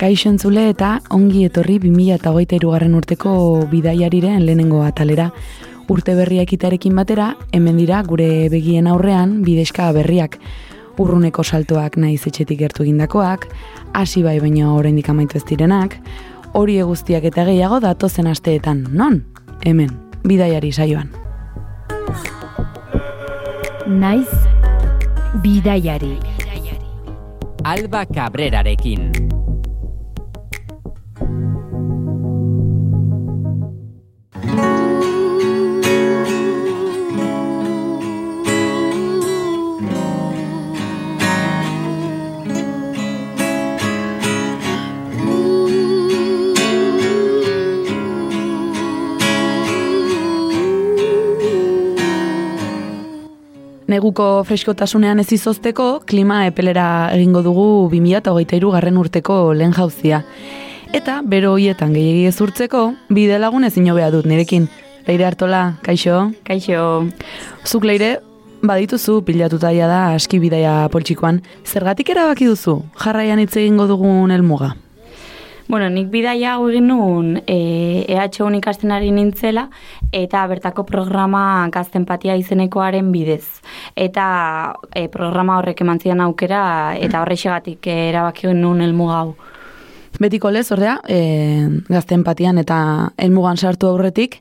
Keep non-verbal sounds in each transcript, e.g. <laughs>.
Kaixo entzule eta ongi etorri 2008 garren urteko bidaiariren lehenengo atalera. Urte berriak itarekin batera, hemen dira gure begien aurrean bideska berriak. Urruneko saltoak naiz etxetik gertu egindakoak, hasi bai baina oraindik amaitu ez direnak, hori guztiak eta gehiago datozen asteetan, non? Hemen, bidaiari saioan. Naiz bidaiari. Alba Cabrerarekin. Neguko freskotasunean ez izozteko, klima epelera egingo dugu 2008 garren urteko lehen jauzia. Eta, bero hoietan gehiagi ez urtzeko, bide lagun ezin hobea dut nirekin. Leire hartola, kaixo? Kaixo, Zuk leire, badituzu pilatuta ja da aski bidaia poltsikoan. Zergatik erabaki duzu, jarraian hitz egingo dugun helmuga. Bueno, nik bidaia hau egin nuen e, EHU ikasten ari nintzela eta bertako programa gazten patia izenekoaren bidez. Eta e, programa horrek eman zidan aukera eta <clears throat> horrexegatik erabaki nuen helmuga hau. Betiko lez, ordea, e, gazte empatian eta helmugan sartu aurretik,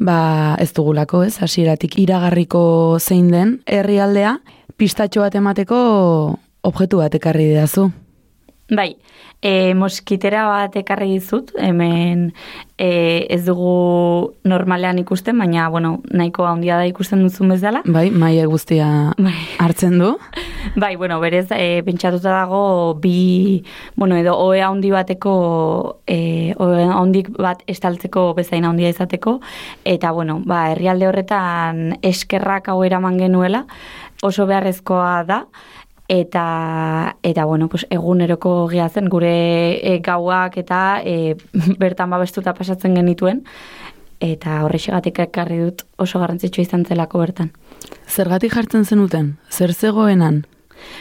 ba ez dugulako, ez, hasieratik iragarriko zein den herrialdea, pistatxo bat emateko objektu bat ekarri didazu. Bai, e, moskitera bat ekarri dizut, hemen e, ez dugu normalean ikusten, baina, bueno, nahiko handia da ikusten duzun bezala. Bai, maia guztia Bai. hartzen du. <laughs> Bai, bueno, berez, e, pentsatuta dago bi, bueno, edo oe handi bateko, e, oe handik bat estaltzeko bezain handia izateko, eta, bueno, ba, herrialde horretan eskerrak hau eraman genuela, oso beharrezkoa da, eta, eta bueno, pues, eguneroko gehazen gure e, gauak eta e, <laughs> bertan babestuta pasatzen genituen, eta horrexegatik ekarri dut oso garrantzitsua izan zelako bertan. Zergatik jartzen zenuten? Zer zegoenan?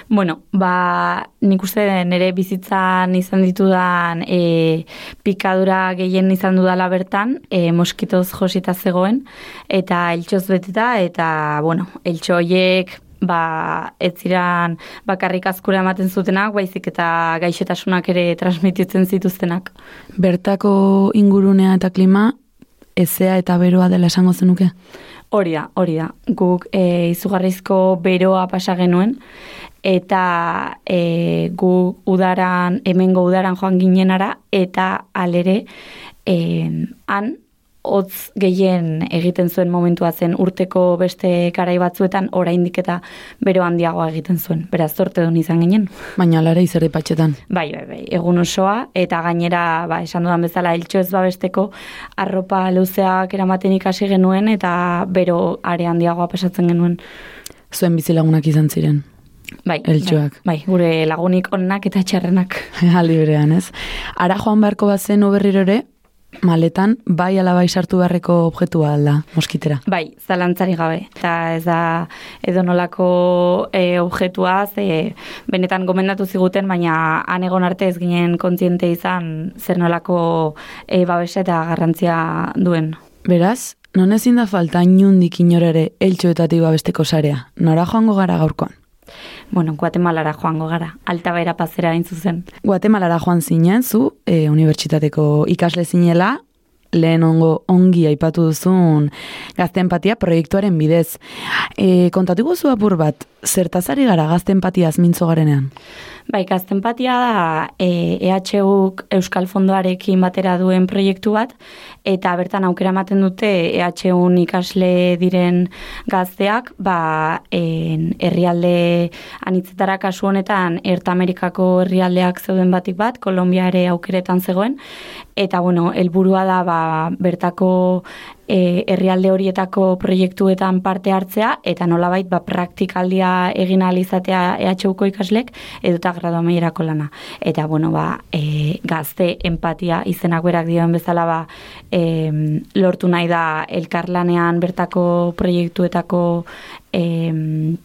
Bueno, ba, nik uste nire bizitzan izan ditudan e, pikadura gehien izan dudala bertan, e, moskitoz josita zegoen, eta eltsoz beteta, eta, bueno, eltso horiek, ba, ez ziran bakarrik azkura ematen zutenak, baizik eta gaixotasunak ere transmititzen zituztenak. Bertako ingurunea eta klima, ezea eta beroa dela esango zenuke? Hori da, hori da. Guk e, izugarrizko beroa pasa genuen, eta e, gu udaran, hemengo udaran joan ginenara, eta alere, e, han, hotz gehien egiten zuen momentua zen urteko beste garai batzuetan oraindik eta bero handiagoa egiten zuen. Beraz, zorte duen izan ginen. Baina lara izerri patxetan. Bai, bai, bai, egun osoa, eta gainera, ba, esan dudan bezala, eltxo ez babesteko, arropa luzeak eramaten ikasi genuen, eta bero are handiagoa pasatzen genuen. Zuen bizilagunak izan ziren. Bai, Eltxoak. Bai, bai, gure lagunik onnak eta txarrenak. <laughs> Aldi berean, ez? Ara joan beharko bat zen berriro ere, maletan, bai ala bai sartu beharreko objektua alda, moskitera. Bai, zalantzari gabe. Eta ez da edonolako e, objetua, ze benetan gomendatu ziguten, baina han egon arte ez ginen kontziente izan zer nolako e, babesa eta garrantzia duen. Beraz, non ezin da falta inundik inorere eltxoetatik babesteko sarea. Nora joango gara gaurkoan? Bueno, Guatemalara joango gara, altabera pazera hain zuzen. Guatemalara joan zinen, zu, e, unibertsitateko ikasle zinela, lehen ongo ongi aipatu duzun gazte empatia proiektuaren bidez. E, kontatu gozu apur bat, zertazari gara gazte empatiaz mintzo garenean? Bai, gazte empatia da e, EHUk Euskal Fondoarekin batera duen proiektu bat, eta bertan aukera ematen dute EHUn ikasle diren gazteak, ba, en, herrialde anitzetara kasu honetan, Erta Amerikako herrialdeak zeuden batik bat, Kolombia ere aukeretan zegoen, eta bueno, helburua da ba, bertako e, herrialde horietako proiektuetan parte hartzea eta nolabait ba praktikaldia egin alizatea EHUko ikaslek edota gradu amaierako lana. Eta bueno, ba, e, gazte empatia izenak berak dioen bezala ba, e, lortu nahi da elkarlanean bertako proiektuetako e,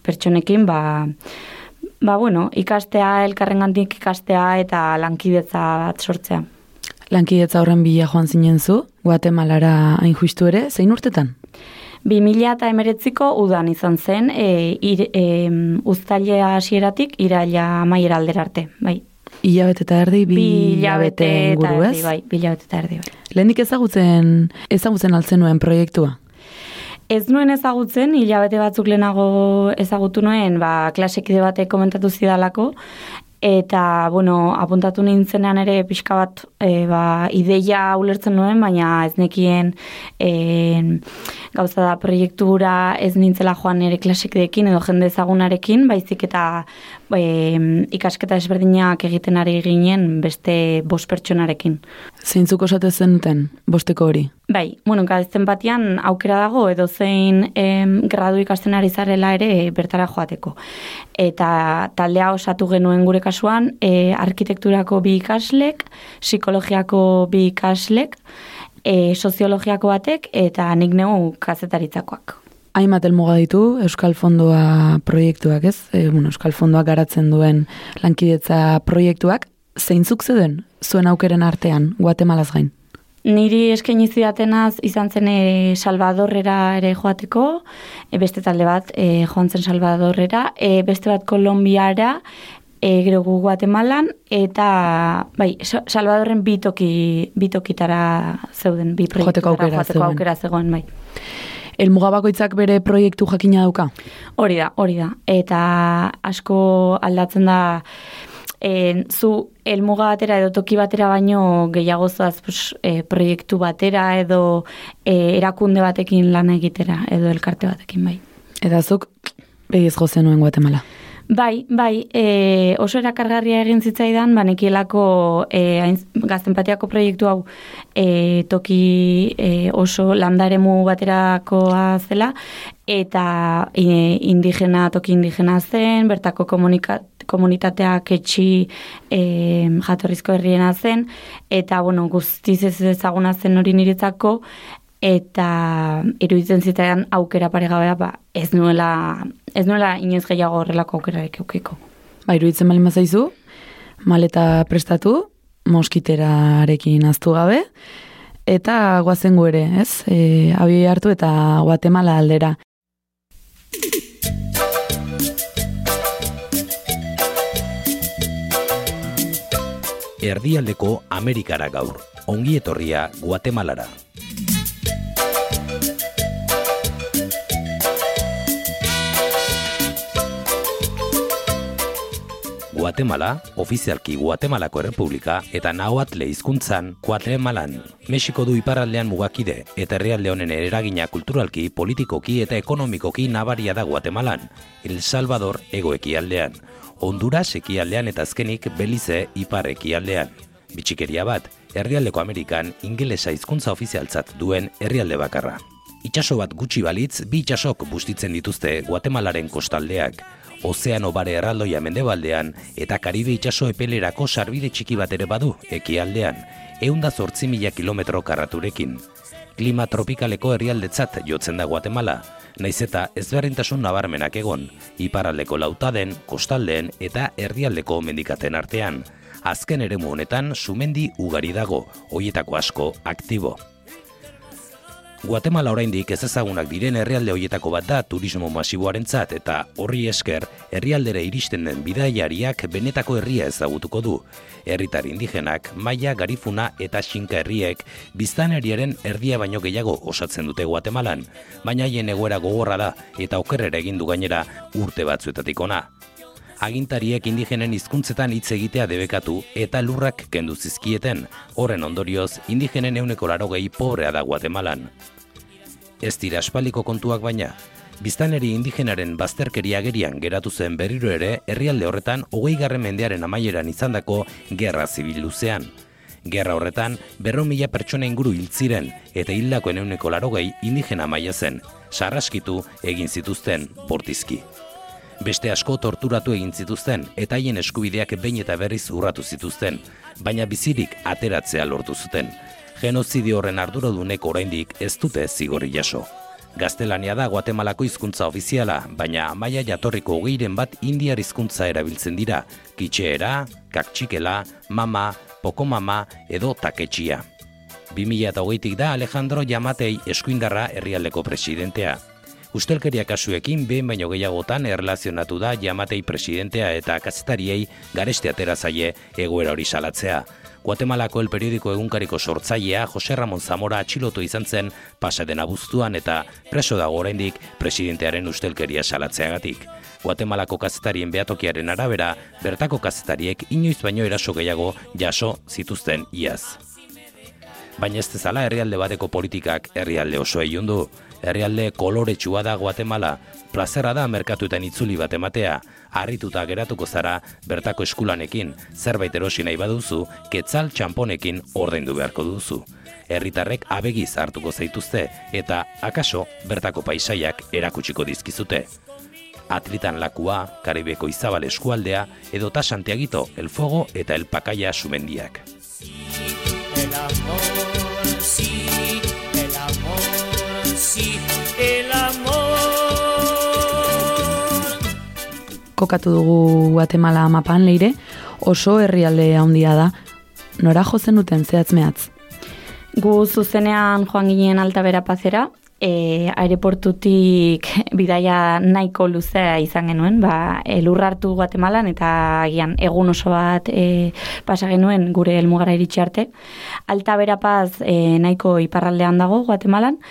pertsonekin ba, ba bueno, ikastea elkarrengandik ikastea eta lankidetza bat sortzea. Lankidetza horren bila joan zinen zu, Guatemalara hain justu ere, zein urtetan? 2000 eta emeretziko udan izan zen, e, ir, e, uztailea hasieratik iraila maiera alderarte, bai. Ilabete eta erdi, bi hilabete inguru, ez? Bai, bi hilabete eta erdi, bai. Lehenik ezagutzen, ezagutzen altzen nuen proiektua? Ez nuen ezagutzen, hilabete batzuk lehenago ezagutu nuen, ba, klasekide batek komentatu zidalako, Eta, bueno, apuntatu nintzenean ere pixka bat e, ba, ideia ulertzen nuen, baina ez nekien e, gauza da proiektura ez nintzela joan ere klasekedekin edo jende ezagunarekin, baizik eta e, ikasketa ezberdinak egiten ari ginen beste bost pertsonarekin. Zeintzuk osate zenuten, bosteko hori? Bai, bueno, gazten batian aukera dago edo zein em, gradu ikasten ari zarela ere bertara joateko. Eta taldea osatu genuen gure kasuan, e, arkitekturako bi ikaslek, psikologiako bi ikaslek, e, soziologiako batek eta nik neu kazetaritzakoak. Hainbat elmuga ditu Euskal Fondoa proiektuak, ez? E, bueno, Euskal Fondoak garatzen duen lankidetza proiektuak, zeintzuk zeuden zuen aukeren artean, Guatemalaz gain? Niri eskaini zidatenaz izan zen e, Salvadorrera ere joateko, e, beste talde bat e, joan zen Salvadorrera, e, beste bat Kolombiara, e, gero gu Guatemalan, eta bai, Salvadorren bitoki, bitokitara zeuden, bi proiektara joateko aukera, joateko aukera zegoen, bai. El mugabakoitzak bere proiektu jakina dauka? Hori da, hori da. Eta asko aldatzen da e, zu elmuga batera edo toki batera baino gehiago zoaz pues, e, proiektu batera edo e, erakunde batekin lan egitera edo elkarte batekin bai. Eta zuk behiz gozen nuen Guatemala? Bai, bai, e, oso erakargarria egin zitzaidan, banekielako e, gaztenpatiako proiektu hau e, toki e, oso landaremu baterakoa zela, eta e, indigena, toki indigena zen, bertako komunikat, komunitateak etxi e, jatorrizko herriena zen, eta bueno, guztiz ez ezaguna zen hori niretzako, eta iruditzen zitean aukera paregabea ba, ez nuela ez nuela inoiz gehiago horrelako aukerarek eukiko. Ba, iruditzen bali mazaizu, maleta prestatu, moskiterarekin aztu gabe, eta guazen ere, ez? E, abi hartu eta Guatemala aldera. erdialdeko Amerikara gaur, ongi etorria Guatemalara. Guatemala, ofizialki Guatemalako Errepublika eta Nahuatle hizkuntzan Guatemalan. Mexiko du iparraldean mugakide eta herrialde honen eragina kulturalki, politikoki eta ekonomikoki nabaria da Guatemalan. El Salvador egoekialdean. Honduras ekialdean eta azkenik Belize ipar ekialdean. Bitxikeria bat, herrialdeko Amerikan ingelesa hizkuntza ofizialtzat duen herrialde bakarra. Itxaso bat gutxi balitz, bi itxasok bustitzen dituzte Guatemalaren kostaldeak, Ozeano bare erraldoia mendebaldean eta Karibe itxaso epelerako sarbide txiki bat ere badu ekialdean, eunda zortzi mila kilometro karraturekin. Klima tropikaleko herrialdetzat jotzen da Guatemala, naiz eta ezberdintasun nabarmenak egon, iparaldeko lautaden, kostaldeen eta erdialdeko mendikaten artean. Azken eremu honetan sumendi ugari dago, hoietako asko aktibo. Guatemala oraindik ez ezagunak diren herrialde hoietako bat da turismo masiboarentzat eta horri esker herrialdere iristen den bidaiariak benetako herria ezagutuko du. Herritar indigenak, maia, garifuna eta xinka herriek biztaneriaren erdia baino gehiago osatzen dute Guatemalan, baina haien egoera gogorra da eta okerrera egin du gainera urte batzuetatik ona agintariek indigenen hizkuntzetan hitz egitea debekatu eta lurrak kendu zizkieten, horren ondorioz indigenen euneko larogei pobrea da Guatemalan. Ez dira aspaliko kontuak baina, biztaneri indigenaren bazterkeria gerian geratu zen berriro ere herrialde horretan hogei garren mendearen amaieran izandako gerra zibil luzean. Gerra horretan, berro mila pertsona inguru hiltziren eta hildako eneuneko larogei indigena maia zen, sarraskitu egin zituzten bortizki beste asko torturatu egin zituzten eta haien eskubideak behin eta berriz urratu zituzten, baina bizirik ateratzea lortu zuten. Genozidio horren arduradunek oraindik ez dute zigorri jaso. Gaztelania da Guatemalako hizkuntza ofiziala, baina maia jatorriko hogeiren bat indiar hizkuntza erabiltzen dira, kitxeera, kaktxikela, mama, pokomama edo taketxia. 2008 da Alejandro Jamatei eskuindarra herrialdeko presidentea. Ustelkeria kasuekin behin baino gehiagotan erlazionatu da jamatei presidentea eta kazetariei gareste atera zaie egoera hori salatzea. Guatemalako el periodiko egunkariko sortzailea Jose Ramon Zamora atxilotu izan zen pasaden abuztuan eta preso dago oraindik presidentearen ustelkeria salatzeagatik. Guatemalako kazetarien behatokiaren arabera, bertako kazetariek inoiz baino eraso gehiago jaso zituzten iaz. Baina ez tezala herrialde bateko politikak herrialde oso egin du herrialde koloretsua da Guatemala, plazera da merkatuetan itzuli bat ematea, harrituta geratuko zara bertako eskulanekin, zerbait erosi nahi baduzu, ketzal txamponekin ordaindu beharko duzu. Herritarrek abegiz hartuko zaituzte eta akaso bertako paisaiak erakutsiko dizkizute. Atritan lakua, Karibeko izabal eskualdea, edo ta Santiagito, el fuego eta el pakaia sumendiak. El amor, sí, el amor el amor. Kokatu dugu Guatemala mapan leire, oso herrialde handia da. Nora jozen duten zehatz mehatz? Gu zuzenean joan ginen alta bera pazera, e, aireportutik <laughs> bidaia nahiko luzea izan genuen, ba, elur hartu Guatemalan eta agian egun oso bat e, pasa genuen gure elmugara iritsi arte. Alta berapaz e, nahiko iparraldean dago Guatemalan,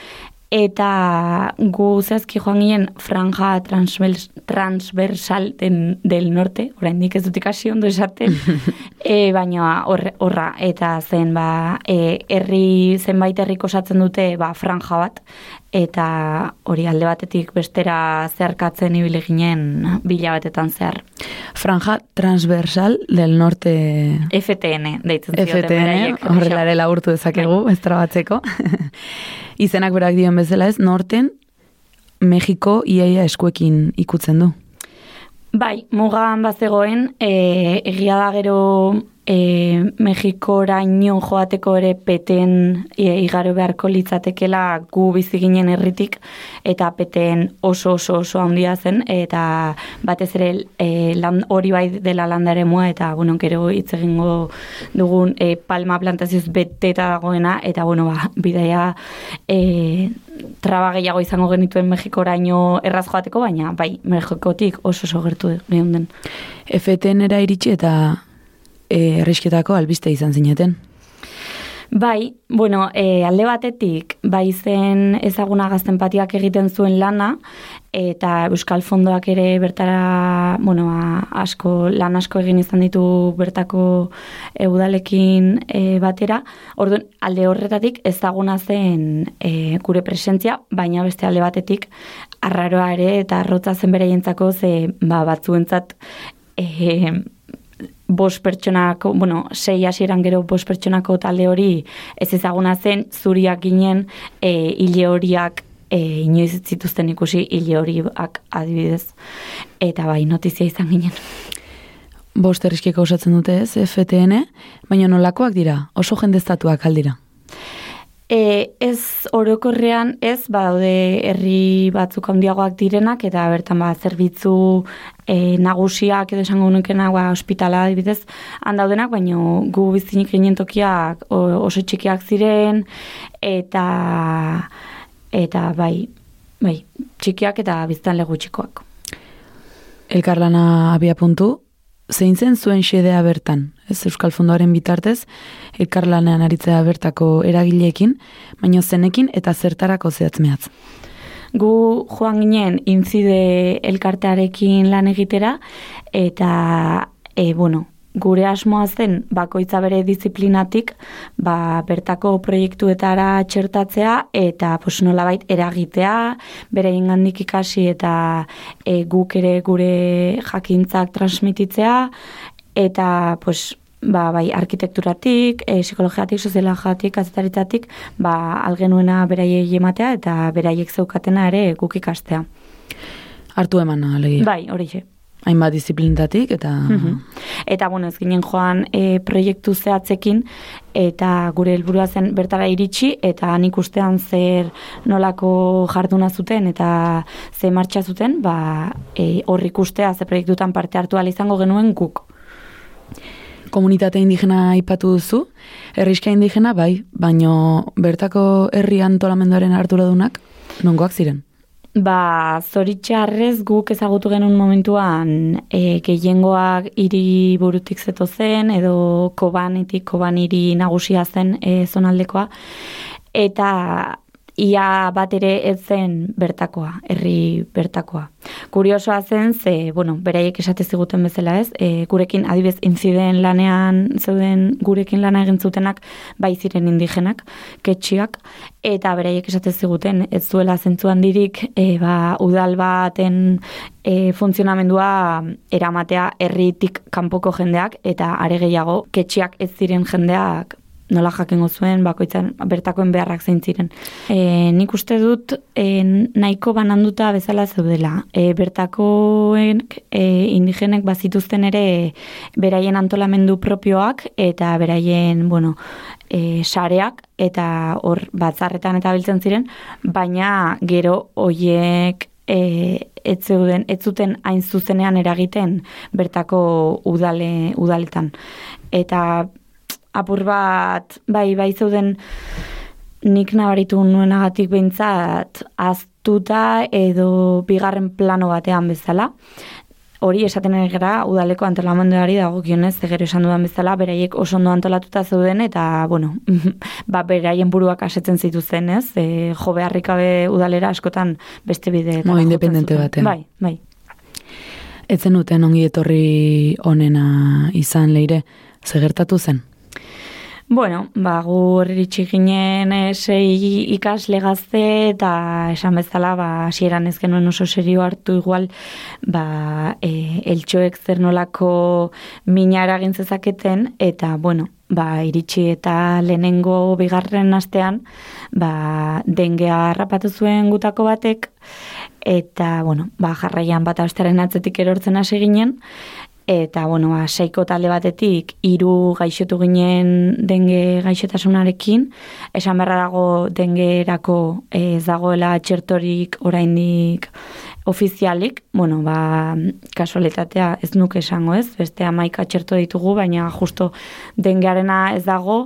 eta gu zehazki joan ginen franja transversal den, del norte, oraindik ez dut ikasi ondo esate, <laughs> e, baina horra, eta zen ba, e, herri zenbait herrik osatzen dute ba, franja bat, eta hori alde batetik bestera zeharkatzen ibili ginen bila batetan zehar. Franja transversal del norte... FTN, deitzen zioten FTN, horrelare laburtu dezakegu, bai. ez trabatzeko. <laughs> izenak berak dion bezala ez, norten Mexiko iaia eskuekin ikutzen du. Bai, mugan bazegoen, e, egia da gero e, Mexikora ino joateko ere peten e, igaro beharko litzatekela gu biziginen herritik eta peten oso oso oso handia zen eta batez ere e, land, hori bai dela landare mua eta bueno, gero hitz egingo dugun e, palma plantazioz beteta dagoena eta bueno, ba, bidaia e, traba gehiago izango genituen Mexikoraino erraz joateko, baina bai, Mexikotik oso oso gertu den. FTN era iritsi eta e, errisketako albiste izan zineten? Bai, bueno, e, alde batetik, bai zen ezaguna gazten patiak egiten zuen lana, eta Euskal Fondoak ere bertara, bueno, asko, lan asko egin izan ditu bertako eudalekin e, batera. Orduan, alde horretatik ezaguna zen e, gure presentzia, baina beste alde batetik, arraroa ere eta arrotza zen bere jentzako, ze ba, batzuentzat, e, bos pertsonako, bueno, sei hasieran gero bos pertsonako talde hori ez ezaguna zen, zuriak ginen e, hile horiak e, inoiz zituzten ikusi hile horiak adibidez. Eta bai, notizia izan ginen. Bost erriskeko osatzen dute ez, FTN, baina nolakoak dira, oso jendeztatuak aldira. E, ez orokorrean ez badaude herri batzuk handiagoak direnak eta bertan ba zerbitzu e, nagusiak edo esango nukena ba ospitala adibidez handaudenak baino gu bizinik ginen tokiak oso txikiak ziren eta eta bai, bai, txikiak eta biztan gutxikoak. Elkarlana abia puntu, zein zen zuen xedea bertan, ez Euskal Fondoaren bitartez, elkarlanean aritzea bertako eragileekin, baino zenekin eta zertarako zehatzmeatz. Gu joan ginen inzide elkartearekin lan egitera, eta, e, bueno, gure asmoa zen bakoitza bere disiplinatik ba, bertako proiektuetara txertatzea eta pues, nolabait eragitea, bere ingandik ikasi eta e, guk ere gure jakintzak transmititzea eta pues, ba, bai, arkitekturatik, e, psikologiatik, soziologiatik, azetaritzatik, ba, algenuena beraiei ematea eta beraiek zeukatena ere guk ikastea. Hartu eman, alegia. Bai, hori hainbat disiplintatik eta mhm. eta bueno, ez ginen joan e, proiektu zehatzekin eta gure helburua zen bertara iritsi eta nik ustean zer nolako jarduna zuten eta ze martxa zuten, ba e, hor ikustea ze proiektutan parte hartu ala izango genuen guk. Komunitate indigena aipatu duzu, herriska indigena bai, baino bertako herri antolamenduaren arduradunak nongoak ziren? Ba, zoritxarrez guk ezagutu genuen momentuan e, gehiengoak hiri burutik zeto zen, edo kobanetik, koban hiri nagusia zen e, zonaldekoa. Eta ia bat ere ez zen bertakoa, herri bertakoa. Kuriosoa zen, ze, bueno, beraiek esate ziguten bezala ez, e, gurekin adibez inziden lanean zeuden gurekin lana egin zutenak bai ziren indigenak, ketxiak, eta beraiek esate ziguten ez zuela zentzuan dirik e, ba, udal baten e, funtzionamendua eramatea herritik kanpoko jendeak, eta are gehiago ketxiak ez ziren jendeak nola jakengo zuen bakoitzan bertakoen beharrak zein ziren. E, nik uste dut e, nahiko bananduta bezala zeudela. E, bertakoen e, indigenek bazituzten ere beraien antolamendu propioak eta beraien, bueno, e, sareak eta hor batzarretan eta biltzen ziren, baina gero hoiek e, ez zeuden ez zuten hain zuzenean eragiten bertako udale udaletan. Eta apur bat, bai, bai zeuden nik nabaritu nuenagatik behintzat aztuta edo bigarren plano batean bezala. Hori esaten gara udaleko antolamenduari dago gionez, egero esan dudan bezala, beraiek oso ondo antolatuta zeuden, eta, bueno, <laughs> ba, beraien buruak asetzen zituzen, ez? E, jo beharrikabe udalera askotan beste bide. Mo, independente batean. Bai, bai. Etzen duten ongi etorri onena izan leire, zegertatu zen? Bueno, ba, gu iritsi ginen sei ikasle gazte eta esan bezala, ba, asieran ez genuen oso serio hartu igual, ba, e, eltsoek zer nolako mina eragin zezaketen, eta, bueno, ba, iritsi eta lehenengo bigarren astean, ba, dengea rapatu zuen gutako batek, eta, bueno, ba, jarraian bat abestaren atzetik erortzen hasi ginen, eta bueno, ba, seiko talde batetik hiru gaixotu ginen denge gaixotasunarekin, esan beharra dago dengerako ez dagoela txertorik oraindik ofizialik, bueno, ba, kasualitatea ez nuke esango ez, beste amaika txerto ditugu, baina justo dengearena ez dago,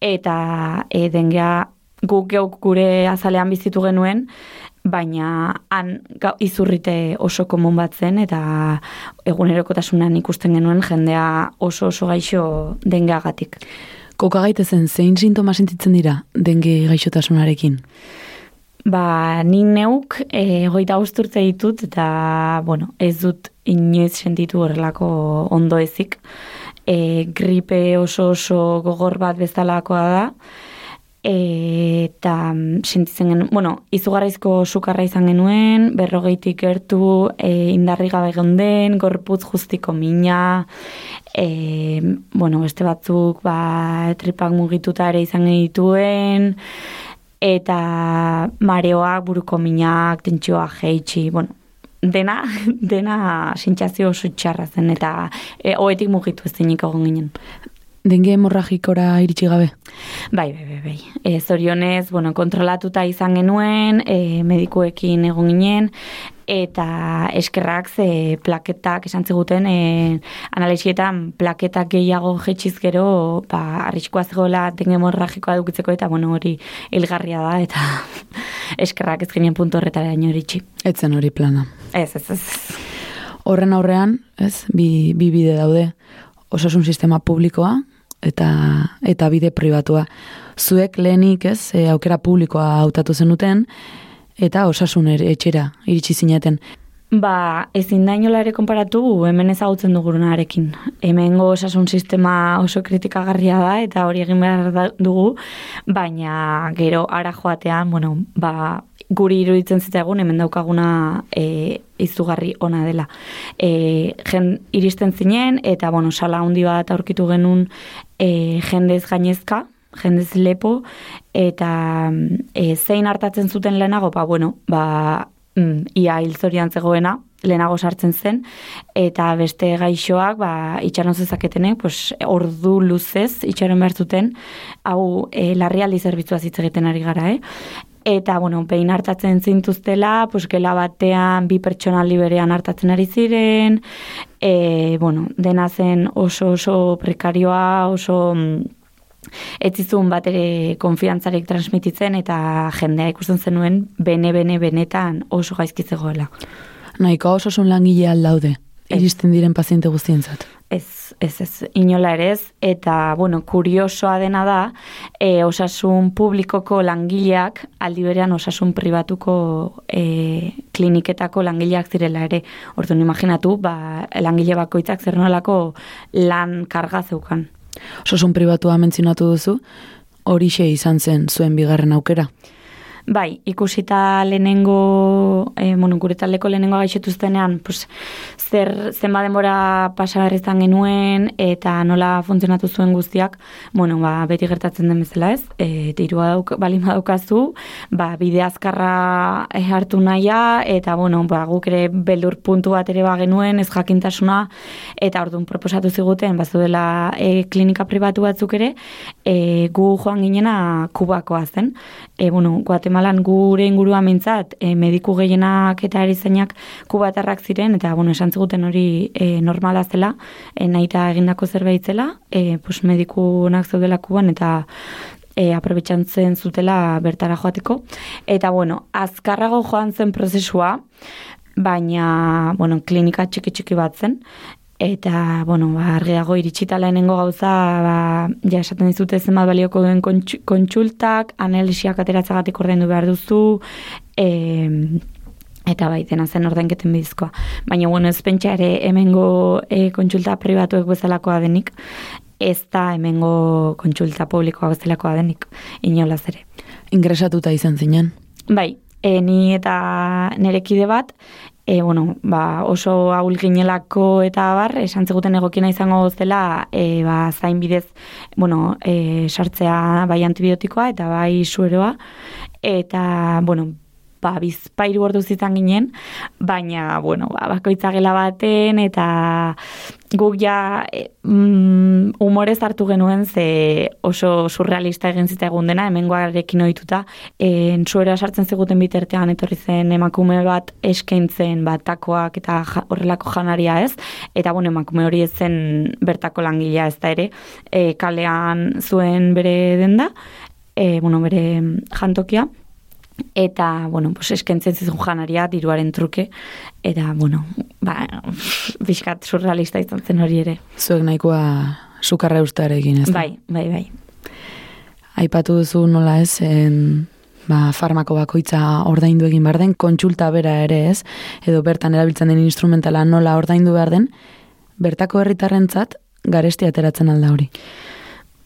eta e, dengea guk geuk gure azalean bizitu genuen, baina han izurrite oso komun bat zen eta egunerokotasunan ikusten genuen jendea oso oso gaixo dengeagatik. Koka gaite zen, zein sintoma sentitzen dira denge gaixotasunarekin? Ba, ni neuk e, goita usturtze ditut eta, bueno, ez dut inoiz sentitu horrelako ondo ezik. E, gripe oso oso gogor bat bezalakoa da, eta mm, sentitzen genuen, bueno, izugarraizko sukarra izan genuen, berrogeitik gertu e, indarri gabe den, gorputz justiko mina, e, bueno, beste batzuk ba, tripak mugituta ere izan genituen, eta mareoak, buruko minak, tentsioa jeitsi, bueno, dena, <laughs> dena sentsazio oso txarra zen, eta e, oetik mugitu ez egon ginen. Denge hemorragikora iritsi gabe? Bai, bai, bai, bai. E, zorionez, bueno, kontrolatuta izan genuen, e, medikuekin egon ginen, eta eskerrak ze plaketak esan ziguten e, analizietan plaketak gehiago jetxiz gero ba, arriskoa zegoela dengue hemorragikoa dukitzeko eta bueno hori hilgarria da eta <laughs> eskerrak ez ginen puntu horretara iritsi. Etzen hori plana. Ez, ez, ez. Horren aurrean, ez, bi, bi bide daude, osasun sistema publikoa eta eta bide pribatua. Zuek lehenik, ez, e, aukera publikoa hautatu zenuten eta osasun ere etxera iritsi zineten. Ba, ezin da inola ere konparatu hemen ezagutzen dugurunarekin. Hemengo osasun sistema oso kritikagarria da eta hori egin behar dugu, baina gero ara joatean, bueno, ba, guri iruditzen zitzagun hemen daukaguna e, izugarri ona dela. E, jen iristen zinen eta bueno, sala handi bat aurkitu genuen e, jendez gainezka, jendez lepo, eta e, zein hartatzen zuten lehenago, ba, bueno, ba, mm, ia hilzorian zegoena, lehenago sartzen zen, eta beste gaixoak, ba, itxaron zezaketenek, pues, ordu luzez itxaron behar zuten, hau e, larrialdi zerbitzua hitz egiten ari gara, eh? Eta, bueno, behin hartatzen zintuztela, pues, gela batean bi pertsonaldi berean hartatzen ari ziren, e, bueno, dena zen oso oso prekarioa, oso mm, ez zizun bat ere konfiantzarik transmititzen eta jendea ikusten zenuen bene bene benetan oso gaizki zegoela. Nahiko osasun langile aldaude, iristen diren paziente guztientzat. Ez, ez, ez, inola ere ez, eta, bueno, kuriosoa dena da, e, osasun publikoko langileak, aldi berean osasun pribatuko e, kliniketako langileak zirela ere. Orduan, imaginatu, ba, langile bakoitzak zer nolako lan karga zeukan. Osasun pribatua mentzionatu duzu, horixe izan zen zuen bigarren aukera. Bai, ikusita lehenengo, e, bueno, gure taldeko lehenengo gaixetuztenean, pues, zer zenba denbora pasa behar izan genuen eta nola funtzionatu zuen guztiak, bueno, ba, beti gertatzen den bezala ez, e, dirua dauk, balin badaukazu, ba, bide azkarra eh, hartu nahia, eta, bueno, ba, guk ere beldur puntu bat ere ba genuen, ez jakintasuna, eta orduan proposatu ziguten, bazuela e, klinika pribatu batzuk ere, e, gu joan ginena kubakoa zen. E, bueno, Guatemalan gure ingurua mintzat, e, mediku gehienak eta erizainak kubatarrak ziren, eta bueno, esan ziguten hori e, normala zela, e, nahita egindako zerbait zela, e, pues, medikunak zeudela kuban, eta e, aprobetxantzen zutela bertara joateko. Eta, bueno, azkarrago joan zen prozesua, baina, bueno, klinika txiki-txiki bat zen, eta, bueno, ba, argiago iritsita lehenengo gauza, ba, ja esaten dizute zenbat balioko duen kontsu- kontsultak, analisiak ateratzagatik ordaindu behar duzu, e, eta bai, dena zen ordainketen bidizkoa. Baina, bueno, ez pentsa ere hemengo e, kontsulta pribatuek bezalakoa denik, ez da hemengo kontsulta publikoa bezalakoa denik, inolaz ere. Ingresatuta izan zinen. Bai, e, ni eta nerekide bat, e, bueno, ba, oso ahul ginelako eta bar, esan zeguten egokina izango zela, e, ba, zain bidez, bueno, e, sartzea bai antibiotikoa eta bai sueroa, eta, bueno, ba, bizpairu ordu izan ginen, baina, bueno, ba, bakoitza gela baten, eta guk ja e, mm, hartu genuen ze oso surrealista egin zitaigun dena, hemengoarekin ohituta, e, suera sartzen ziguten bitartean etorri zen emakume bat eskaintzen bat takoak eta horrelako janaria ez, eta bueno, emakume hori ez zen bertako langilea ez da ere, e, kalean zuen bere denda, e, bueno, bere jantokia, eta, bueno, pues eskentzen zizun janaria diruaren truke, eta, bueno, ba, bizkat surrealista izan zen hori ere. Zuek nahikoa sukarra eustarekin, ez da? Bai, bai, bai. Aipatu duzu nola ez, en, ba, farmako bakoitza ordaindu egin behar den, kontsulta bera ere ez, edo bertan erabiltzen den instrumentala nola ordaindu behar den, bertako herritarrentzat garesti ateratzen alda hori.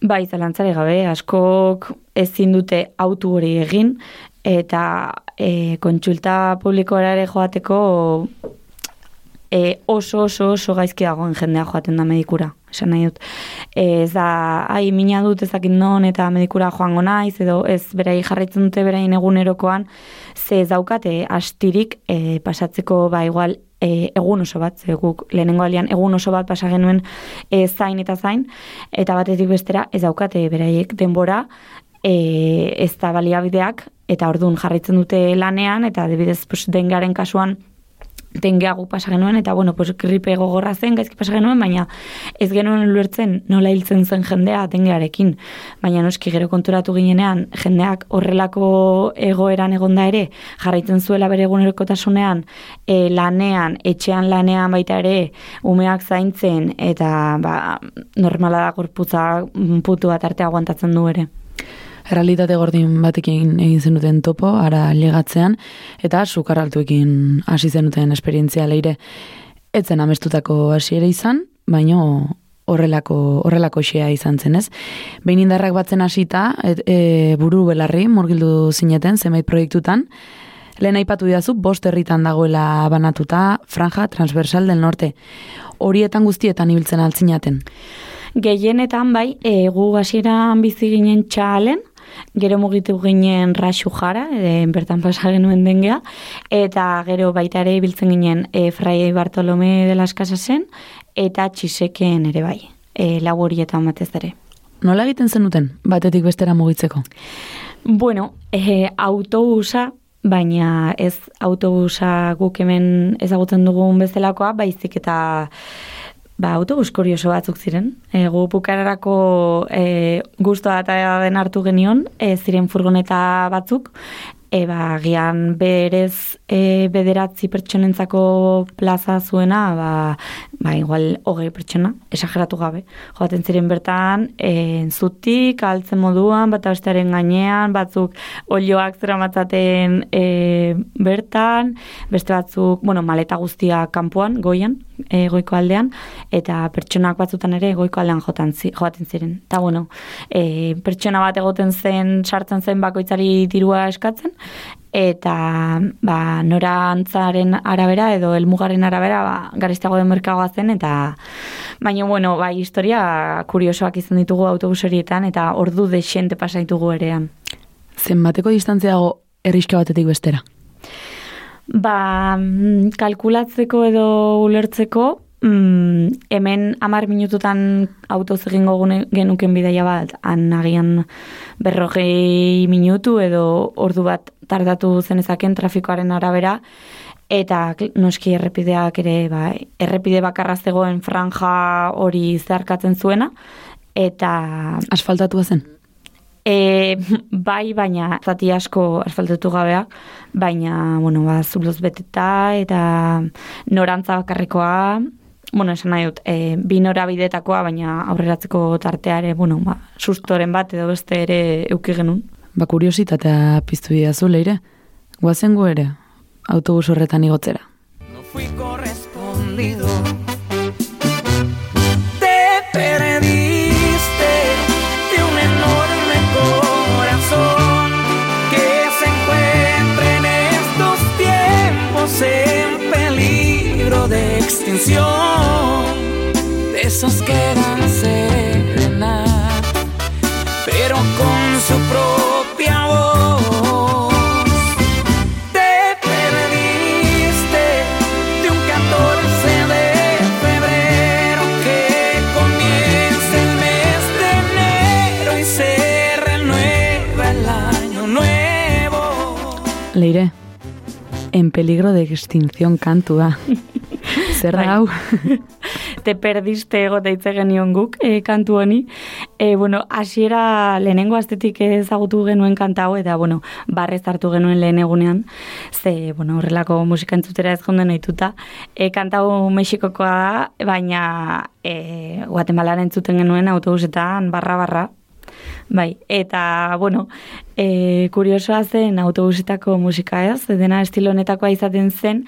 Bai, zalantzare gabe, askok ezin dute autu hori egin, eta e, kontsulta publikora ere joateko e, oso oso oso gaizki dagoen jendea joaten da medikura, esan nahi dut. E, ez da, ai, mina dut ezakit non eta medikura joango naiz, edo ez berai jarraitzen dute berain egunerokoan, ze ez daukate astirik e, pasatzeko ba igual e, egun oso bat, ze guk lehenengo alian egun oso bat pasa genuen e, zain eta zain, eta batetik bestera ez daukate beraiek denbora, e, ez da baliabideak, eta orduan jarraitzen dute lanean, eta adibidez pues, dengaren kasuan dengea pasa genuen, eta bueno, pues, gripe gogorra zen, gaizki pasa genuen, baina ez genuen ulertzen nola hiltzen zen jendea dengearekin. Baina noski gero konturatu ginenean, jendeak horrelako egoeran egonda ere, jarraitzen zuela bere egunerokotasunean, e, lanean, etxean lanean baita ere, umeak zaintzen, eta ba, normala da gorputza mm, putu bat arte aguantatzen du ere. Realitate gordin batekin egin zenuten topo, ara ligatzean, eta sukar altuekin hasi zenuten esperientzia leire. Etzen amestutako hasiera izan, baino horrelako horrelako xea izan zen, ez? Behin indarrak batzen hasita, et, e, buru belarri murgildu zineten zenbait proiektutan, Lehen aipatu didazu, bost herritan dagoela banatuta franja transversal del norte. Horietan guztietan ibiltzen altzinaten. Gehienetan bai, e, gu hasieran bizi ginen txalen, gero mugitu ginen raxu jara, e, bertan pasa genuen dengea, eta gero baita ere ibiltzen ginen e, Frai Bartolome de las Casasen, eta txiseken ere bai, e, lau horietan batez ere. Nola egiten zenuten, batetik bestera mugitzeko? Bueno, e, autobusa, baina ez autobusa guk hemen ezagutzen dugun bezalakoa, baizik eta ba, autobus kurioso batzuk ziren. E, gu bukararako e, guztua eta den hartu genion, e, ziren furgoneta batzuk, e, ba, gian berez e, bederatzi pertsonentzako plaza zuena, ba, ba, igual hogei pertsona, esageratu gabe. Joaten ziren bertan, e, zutik, altzen moduan, bat bestearen gainean, batzuk olioak zera matzaten e, bertan, beste batzuk, bueno, maleta guztia kanpoan, goian, e, goiko aldean, eta pertsonak batzutan ere goiko aldean jotan joaten ziren. Eta bueno, e, pertsona bat egoten zen, sartzen zen bakoitzari dirua eskatzen, eta ba, nora antzaren arabera edo elmugaren arabera ba, garistago den merkagoa zen, eta baina, bueno, bai, historia kuriosoak izan ditugu autobuserietan, eta ordu desente pasaitugu erean. Zenbateko distantziago erriska batetik bestera? Ba, mm, kalkulatzeko edo ulertzeko, mm, hemen amar minututan autoz egingo genuken bidaia bat, han agian berrogei minutu edo ordu bat tardatu zenezaken trafikoaren arabera, eta noski errepideak ere, ba, errepide bakarra zegoen franja hori zeharkatzen zuena, eta Asfaltatua zen? E, bai, baina zati asko asfaltatu gabeak, baina, bueno, ba, zuloz beteta eta norantza bakarrekoa, bueno, esan nahi dut, e, bi norabidetakoa, baina aurreratzeko tarteare, bueno, ba, sustoren bat edo beste ere euki genuen. Ba, kuriositatea piztu didazu, leire. Guazen gu ere, autobus horretan igotzera. No fui correspondido. Extinción. De esos que dan serenata, pero con su propia voz. Te perdiste de un 14 de febrero que comienza el mes de enero y se renueva el año nuevo. Leire, en peligro de extinción kantua. <laughs> Zer da Bai. hau? <laughs> Te perdiste egote hitz genion guk e, kantu honi. E, bueno, hasiera lehenengo astetik ezagutu genuen kanta hau, eta, bueno, barrez hartu genuen lehen egunean, ze, bueno, horrelako musika entzutera ez jonden ohituta. E, kanta hau Mexikokoa da, baina e, Guatemalan entzuten genuen autobusetan barra-barra, Bai, eta, bueno, e, kuriosoa zen autobusetako musika ez, dena estilo honetakoa izaten zen,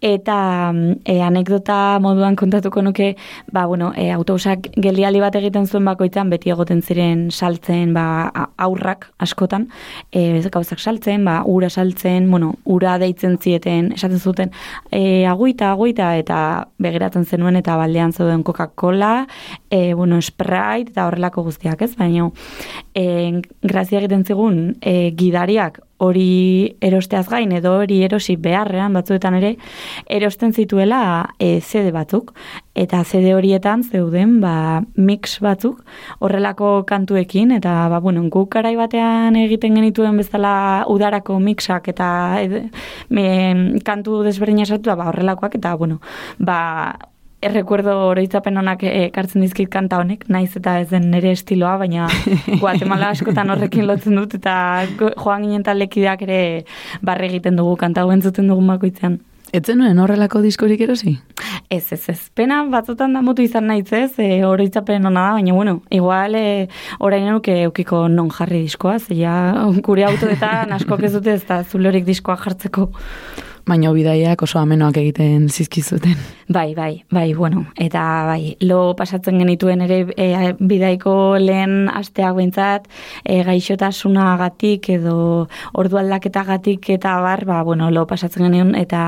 eta mm, e, anekdota moduan kontatuko nuke, ba, bueno, e, autobusak geldialdi bat egiten zuen bakoitzan, beti egoten ziren saltzen, ba, aurrak askotan, e, gauzak saltzen, ba, ura saltzen, bueno, ura deitzen zieten, esaten zuten, e, aguita, aguita, eta begiratzen zenuen, eta baldean zeuden Coca-Cola, e, bueno, Sprite, eta horrelako guztiak, ez? Baina, e, grazia egiten zigun e, gidariak hori erosteaz gain edo hori erosi beharrean batzuetan ere erosten zituela e, zede batzuk. Eta zede horietan zeuden ba, mix batzuk horrelako kantuekin. Eta ba, bueno, guk garai batean egiten genituen bezala udarako mixak eta ed, me, kantu desberdina esatu ba, horrelakoak. Eta bueno, ba, Errekuerdo oroitzapen honak ekartzen dizkit kanta honek, naiz eta ez den nire estiloa, baina <laughs> Guatemala askotan horrekin lotzen dut, eta joan ginen talekideak ere barre egiten dugu, kanta hoen zuten dugu bakoitzean. Etzen nuen horrelako diskorik erosi? Ez, ez, ez. Pena batzutan da mutu izan naiz ez, e, oroitzapen hona da, baina bueno, igual e, orain enuke eukiko non jarri diskoa, zeia gure autoetan asko ez dute ez da zulorik diskoa jartzeko. Baina bidaiak oso amenoak egiten zizkizuten. Bai, bai, bai, bueno, eta bai, lo pasatzen genituen ere e, bidaiko lehen asteak behintzat, e, gaixotasunagatik edo ordu aldaketagatik eta bar, ba, bueno, lo pasatzen genuen eta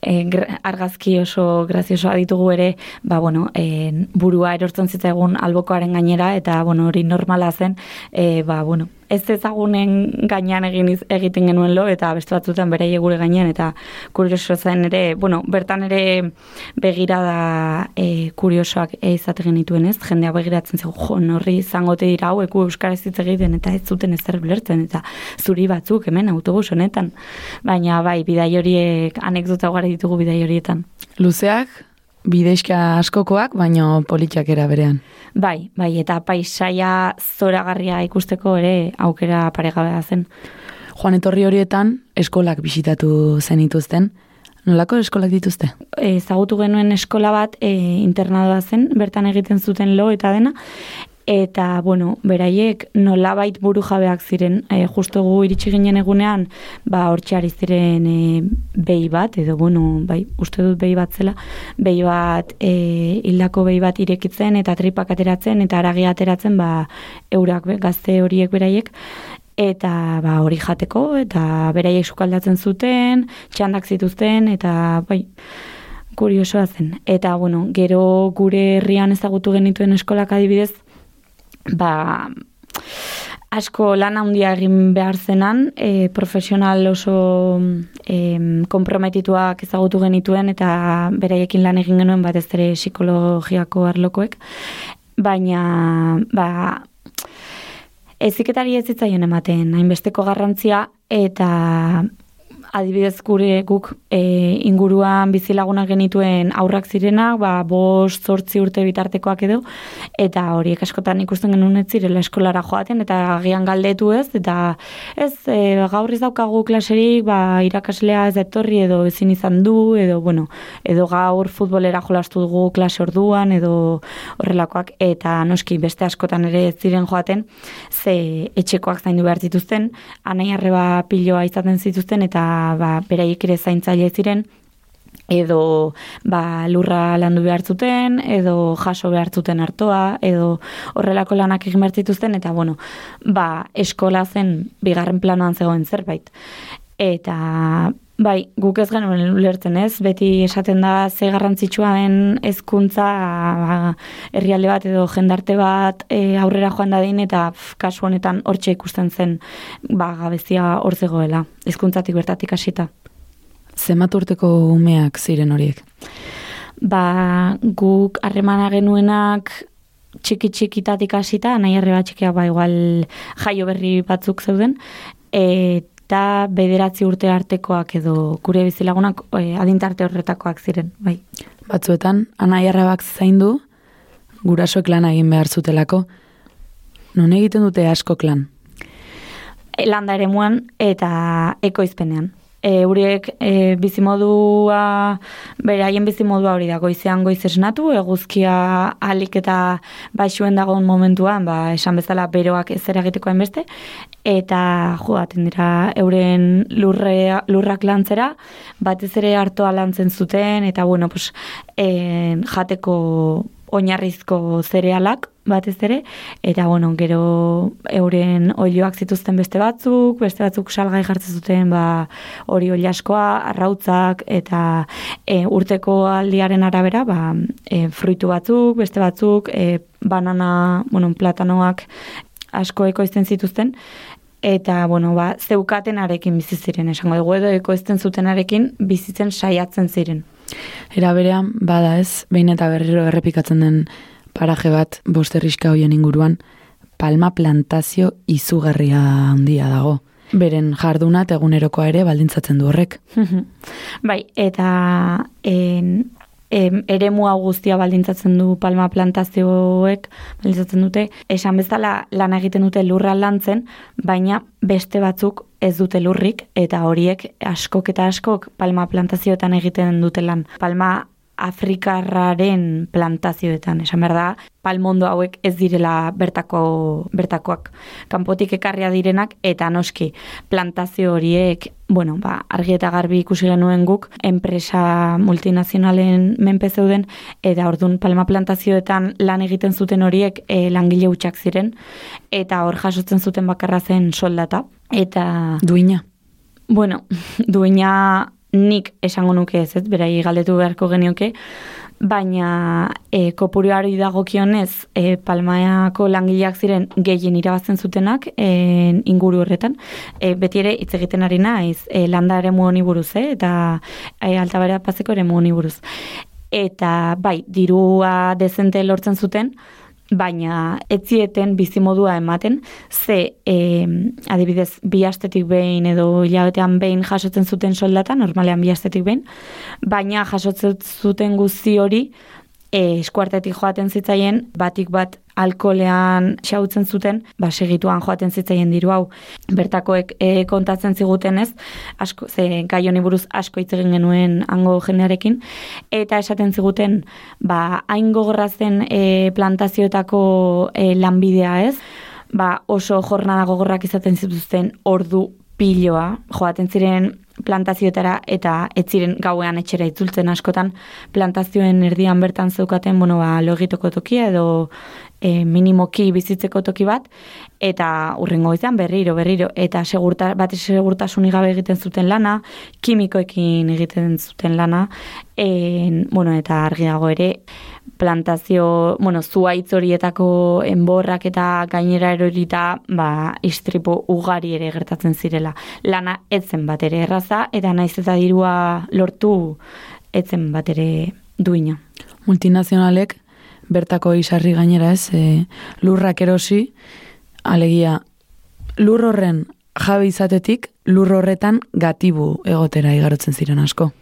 e, argazki oso graziosoa ditugu ere, ba, bueno, e, burua erortzen zitzaigun albokoaren gainera eta, bueno, hori normala zen, e, ba, bueno, ez ezagunen gainean egin egiten genuen lo eta beste batzutan beraie gure gainean eta kurioso zen ere, bueno, bertan ere begirada e, kuriosoak e, izate genituen ez, jendea begiratzen zego, jo, norri zangote dira hau, eku euskaraz hitz egiten eta ez zuten ezer bilertzen eta zuri batzuk hemen autobus honetan, baina bai, bidai horiek anekdota gara ditugu bidai horietan. Luzeak, bideiska askokoak, baina politiak era berean. Bai, bai, eta paisaia zoragarria ikusteko ere aukera paregabea zen. Joan etorri horietan, eskolak bisitatu zenituzten. Nolako eskolak dituzte? Ezagutu genuen eskola bat e, internadoa zen, bertan egiten zuten lo eta dena, eta, bueno, beraiek nolabait buru jabeak ziren, e, justo gu iritsi ginen egunean, ba, hortxeari ziren e, behi bat, edo, bueno, bai, uste dut behi bat zela, behi bat, e, hildako behi bat irekitzen, eta tripak ateratzen, eta aragia ateratzen, ba, eurak, gazte horiek beraiek, eta ba, hori jateko, eta beraiek sukaldatzen zuten, txandak zituzten, eta, bai, kuriosoa zen. Eta, bueno, gero gure herrian ezagutu genituen eskolak adibidez, ba, asko lan handia egin behar zenan, e, profesional oso e, komprometituak ezagutu genituen eta beraiekin lan egin genuen batez ere psikologiako arlokoek, baina ba, eziketari ez zitzaion ematen, hainbesteko garrantzia eta adibidez gure guk e, inguruan bizilaguna genituen aurrak zirenak, ba, bost, zortzi urte bitartekoak edo, eta horiek askotan ikusten genuen ez zirela eskolara joaten, eta agian galdetu ez, eta ez, e, gaur ez daukagu klaserik, ba, irakaslea ez etorri edo ezin izan du, edo, bueno, edo gaur futbolera jolastu dugu klase orduan, edo horrelakoak, eta noski beste askotan ere ez ziren joaten, ze etxekoak zaindu behar zituzten, anai arreba piloa izaten zituzten, eta ba, beraiek ere zaintzaile ziren, edo ba, lurra landu behar zuten, edo jaso behar zuten hartoa, edo horrelako lanak egin behar zituzten, eta bueno, ba, eskola zen bigarren planoan zegoen zerbait. Eta bai, guk ez genuen ulertzen ez, beti esaten da ze garrantzitsua den hezkuntza ba, herrialde bat edo jendarte bat e, aurrera joan da din, eta kasu honetan hortxe ikusten zen ba, gabezia hor zegoela, hezkuntzatik bertatik hasita. Zemat urteko umeak ziren horiek? Ba, guk harremana genuenak txiki txikitatik hasita, nahi arreba txikia ba igual jaio berri batzuk zeuden, eta bederatzi urte artekoak edo gure bizilagunak e, adintarte horretakoak ziren, bai. Batzuetan, anai arrebak zaindu, gurasoek lan egin behar zutelako, non egiten dute asko klan? Landa ere muan eta ekoizpenean e, e, bizimodua, bere haien bizimodua hori da, goizean goiz esnatu, eguzkia alik eta baixuen dagoen momentuan, ba, esan bezala beroak ez eragiteko beste, eta joaten dira euren lurre, lurrak lantzera, batez ere hartoa lantzen zuten, eta bueno, pues, e, jateko oinarrizko zerealak batez ere, eta bueno, gero euren oilioak zituzten beste batzuk, beste batzuk salgai jartzen zuten ba, hori oilaskoa, arrautzak, eta e, urteko aldiaren arabera, ba, e, fruitu batzuk, beste batzuk, e, banana, bueno, platanoak, asko ekoizten zituzten, eta, bueno, ba, zeukatenarekin bizi ziren, esango dugu edo ekoizten zutenarekin bizitzen saiatzen ziren. Era berean, bada ez, behin eta berriro errepikatzen den paraje bat bosterriska hoien inguruan, palma plantazio izugarria handia dago. Beren jarduna egunerokoa ere baldintzatzen du horrek. <laughs> bai, eta en, em, eremu hau guztia baldintzatzen du palma plantazioek, baldintzatzen dute, esan bezala lan egiten dute lurra lantzen, baina beste batzuk ez dute lurrik, eta horiek askok eta askok palma plantazioetan egiten dute lan. Palma afrikarraren plantazioetan, esan behar da, palmondo hauek ez direla bertako bertakoak. Kanpotik ekarria direnak eta noski plantazio horiek bueno, ba, argi eta garbi ikusi genuen guk enpresa multinazionalen menpe zeuden eta ordun palma plantazioetan lan egiten zuten horiek e, langile hutsak ziren eta hor jasotzen zuten bakarra zen soldata eta duina. Bueno, <laughs> duina nik esango nuke ez, ez, berai galdetu beharko genioke, baina e, kopurioari dagokionez e, palmaako langileak ziren gehien irabazten zutenak e, inguru horretan. E, beti ere hitz egiten ari naiz e, landa ere honi buruz, eh, eta e, altabara pazeko ere honi buruz. Eta bai, dirua dezente lortzen zuten, baina etzieten bizimodua ematen, ze e, adibidez bi astetik behin edo hilabetean behin jasotzen zuten soldata, normalean bi astetik behin, baina jasotzen zuten guzti hori e, eskuartetik joaten zitzaien, batik bat alkolean xautzen zuten, ba, segituan joaten zitzaien diru hau. Bertakoek e, kontatzen ziguten ez, asko, ze gai honi buruz asko hitz egin genuen hango jendearekin, eta esaten ziguten, ba, hain gogorrazen e, plantazioetako e, lanbidea ez, ba, oso jornada gogorrak izaten zituzten ordu piloa, joaten ziren plantazioetara eta ez ziren gauean etxera itzultzen askotan plantazioen erdian bertan zeukaten bueno ba logitoko tokia edo e, minimoki bizitzeko toki bat eta urrengo izan berriro berriro eta segurta bat segurtasunik gabe egiten zuten lana kimikoekin egiten zuten lana en, bueno eta argiago ere plantazio, bueno, zuaitz horietako enborrak eta gainera erorita, ba, istripo ugari ere gertatzen zirela. Lana etzen bat ere erraza, eta naiz eta dirua lortu etzen bat ere duina. Multinazionalek, bertako isarri gainera ez, e, lurrak erosi, alegia, lur horren jabe izatetik, lur horretan gatibu egotera igarotzen ziren asko.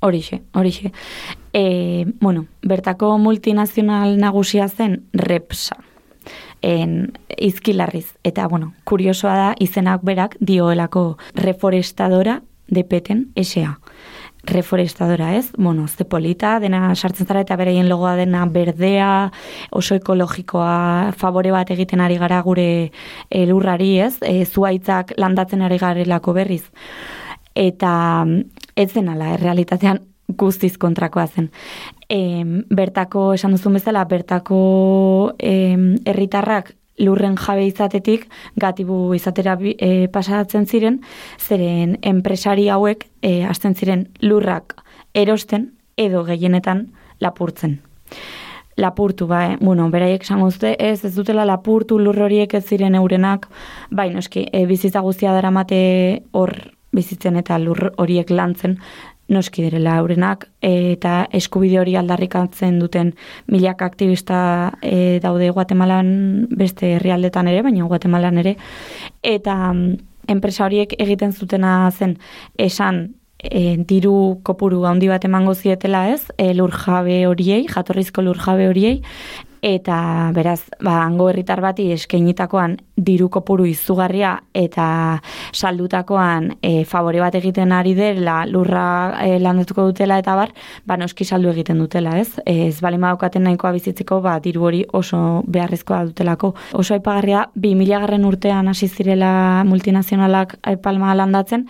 Horixe, horixe. E, bueno, bertako multinazional nagusia zen Repsa. En izkilarriz. Eta, bueno, kuriosoa da, izenak berak dioelako reforestadora de peten esea. Reforestadora ez, bueno, ze polita, dena sartzen zara eta bereien logoa dena berdea, oso ekologikoa, favore bat egiten ari gara gure elurrari ez, e, zuaitzak landatzen ari garelako berriz. Eta ez zen ala, errealitatean guztiz kontrakoa zen. E, bertako, esan duzun bezala, bertako herritarrak lurren jabe izatetik gatibu izatera e, pasatzen ziren, zeren enpresari hauek e, hasten ziren lurrak erosten edo gehienetan lapurtzen. Lapurtu, ba, bueno, beraiek esan guzti, ez, ez dutela lapurtu lur horiek ez ziren eurenak, baina eski, e, bizitza guztia dara mate hor bizitzen eta lur horiek lantzen noski direla aurenak eta eskubide hori aldarrikatzen duten milak aktivista e, daude Guatemalan beste herrialdetan ere, baina Guatemalan ere. Eta mm, enpresa horiek egiten zutena zen esan e, diru kopuru handi bat emango zietela ez, e, lurjabe horiei, jatorrizko lurjabe horiei, eta beraz, ba, hango herritar bati eskeinitakoan diru kopuru izugarria eta saldutakoan e, favore bat egiten ari dela lurra e, landatuko dutela eta bar, ba, noski saldu egiten dutela, ez? Ez bali maukaten nahikoa bizitzeko, ba, diru hori oso beharrezkoa dutelako. Oso aipagarria, bi garren urtean hasi zirela multinazionalak palma landatzen,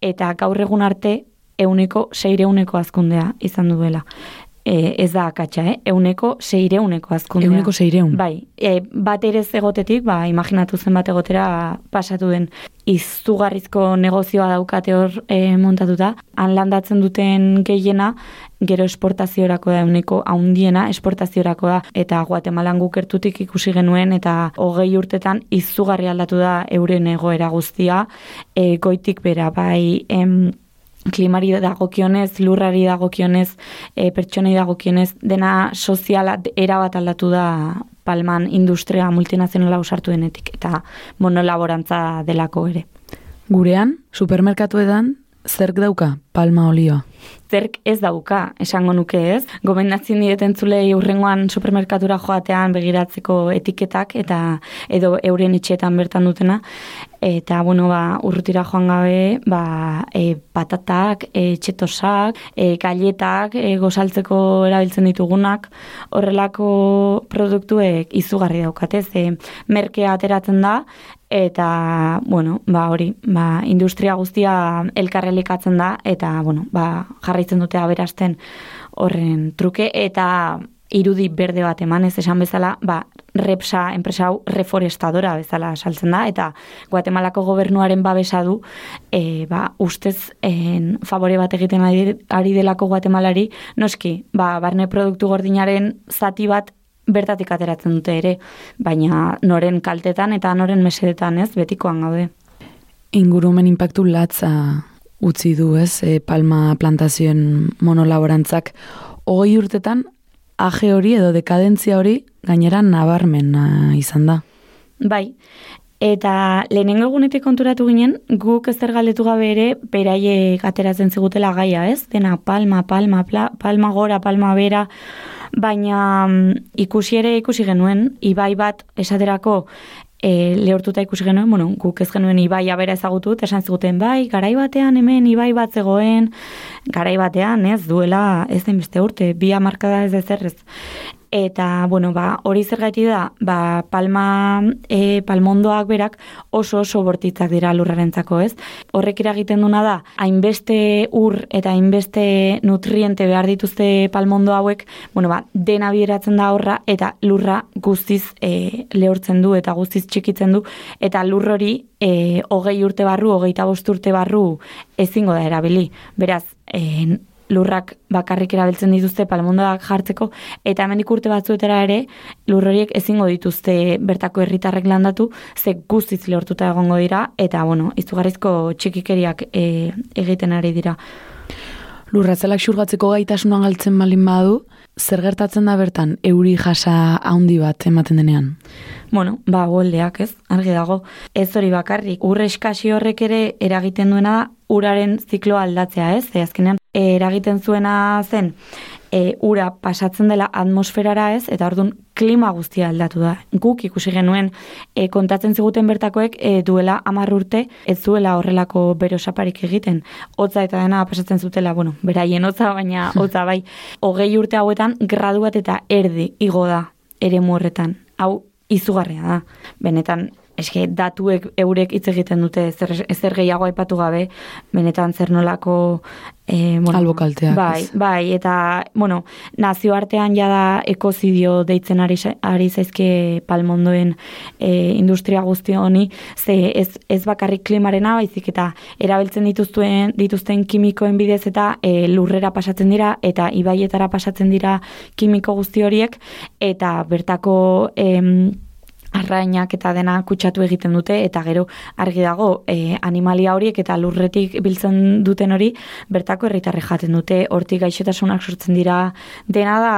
eta gaur egun arte euneko, seire euneko azkundea izan duela e, ez da akatsa, eh? euneko seireuneko azkundea. Euneko seireun. Bai, e, bat ere ez egotetik, ba, imaginatu zen bat egotera pasatu den izugarrizko negozioa daukate hor e, montatuta. Han landatzen duten gehiena, gero esportaziorako da euneko haundiena esportaziorako da. Eta Guatemalan gukertutik ikusi genuen eta hogei urtetan izugarri aldatu da euren egoera guztia. E, goitik bera, bai, em, klimari dagokionez, lurrari dagokionez, e, pertsonei dagokionez, dena soziala erabat aldatu da palman industria multinazionala usartu denetik eta monolaborantza delako ere. Gurean, supermerkatuetan, zerk dauka palma olioa? Zerk ez dauka, esango nuke ez. Gomendatzen dieten zulei urrengoan supermerkatura joatean begiratzeko etiketak eta edo euren etxeetan bertan dutena. Eta, bueno, ba, urrutira joan gabe, ba, e, patatak, e, txetosak, e, galletak, e, gozaltzeko erabiltzen ditugunak, horrelako produktuek izugarri daukatez. E, merkea ateratzen da, eta, bueno, ba, hori, ba, industria guztia elkarrelikatzen da, eta, bueno, ba, jarraitzen dute aberasten horren truke, eta irudi berde bat emanez esan bezala, ba, repsa enpresa hau reforestadora bezala saltzen da, eta Guatemalako gobernuaren babesa du, e, ba, ustez en, favore bat egiten ari, delako Guatemalari, noski, ba, barne produktu gordinaren zati bat bertatik ateratzen dute ere, baina noren kaltetan eta noren mesedetan ez, betikoan gaude. Ingurumen impactu latza utzi du ez, e, palma plantazioen monolaborantzak. Hogei urtetan, age hori edo dekadentzia hori gainera nabarmen izan da. Bai, eta lehenengo egunetik konturatu ginen, guk ezer galdetu gabe ere, beraiek ateratzen zigutela gaia, ez? Dena palma, palma, pla, palma gora, palma bera, baina mm, ikusi ere ikusi genuen, ibai bat esaterako e, lehortuta ikusi genuen, bueno, guk ez genuen ibai abera ezagutu, esan ziguten bai, garai batean hemen ibai bat zegoen, garai batean, ez, duela, ez den beste urte, bi amarkada ez ezerrez. Eta, bueno, ba, hori zer da, ba, palma, e, palmondoak berak oso oso bortitzak dira lurrarentzako, ez? Horrek iragiten duna da, hainbeste ur eta hainbeste nutriente behar dituzte palmondo hauek, bueno, ba, dena bieratzen da horra, eta lurra guztiz e, lehortzen du, eta guztiz txikitzen du, eta lur hori e, hogei urte barru, hogeita bost urte barru ezingo da erabili. Beraz, e, lurrak bakarrik erabiltzen dituzte palmondoak jartzeko eta hemen urte batzuetara ere lur horiek ezingo dituzte bertako herritarrek landatu ze guztiz lehortuta egongo dira eta bueno izugarrizko txikikeriak e, egiten ari dira. Lurratzelak xurgatzeko gaitasunan galtzen balin badu, zer gertatzen da bertan euri jasa handi bat ematen denean? Bueno, ba, goldeak ez, argi dago. Ez hori bakarrik, urre eskasi horrek ere eragiten duena da uraren zikloa aldatzea ez, ze azkenean eragiten zuena zen e, ura pasatzen dela atmosferara ez, eta orduan klima guztia aldatu da. Guk ikusi genuen e, kontatzen ziguten bertakoek e, duela amar urte ez zuela horrelako bero saparik egiten. Hotza eta dena pasatzen zutela, bueno, beraien hotza, baina <laughs> hotza bai, hogei urte hauetan gradu bat eta erdi igo da ere horretan. Hau izugarria da. Benetan, eske datuek eurek hitz egiten dute ezer, ezer gehiago aipatu gabe, benetan zer nolako e, bueno, albokalteak. Bai, bai, eta, bueno, nazioartean jada ekozidio deitzen ari, ari zaizke palmondoen e, industria guzti honi, ze ez, ez bakarrik klimarena, baizik eta erabiltzen dituzten, dituzten kimikoen bidez eta e, lurrera pasatzen dira, eta ibaietara pasatzen dira kimiko guzti horiek, eta bertako... Em, arrainak eta dena kutsatu egiten dute eta gero argi dago e, animalia horiek eta lurretik biltzen duten hori bertako herritarre jaten dute. Hortik gaixotasunak sortzen dira dena da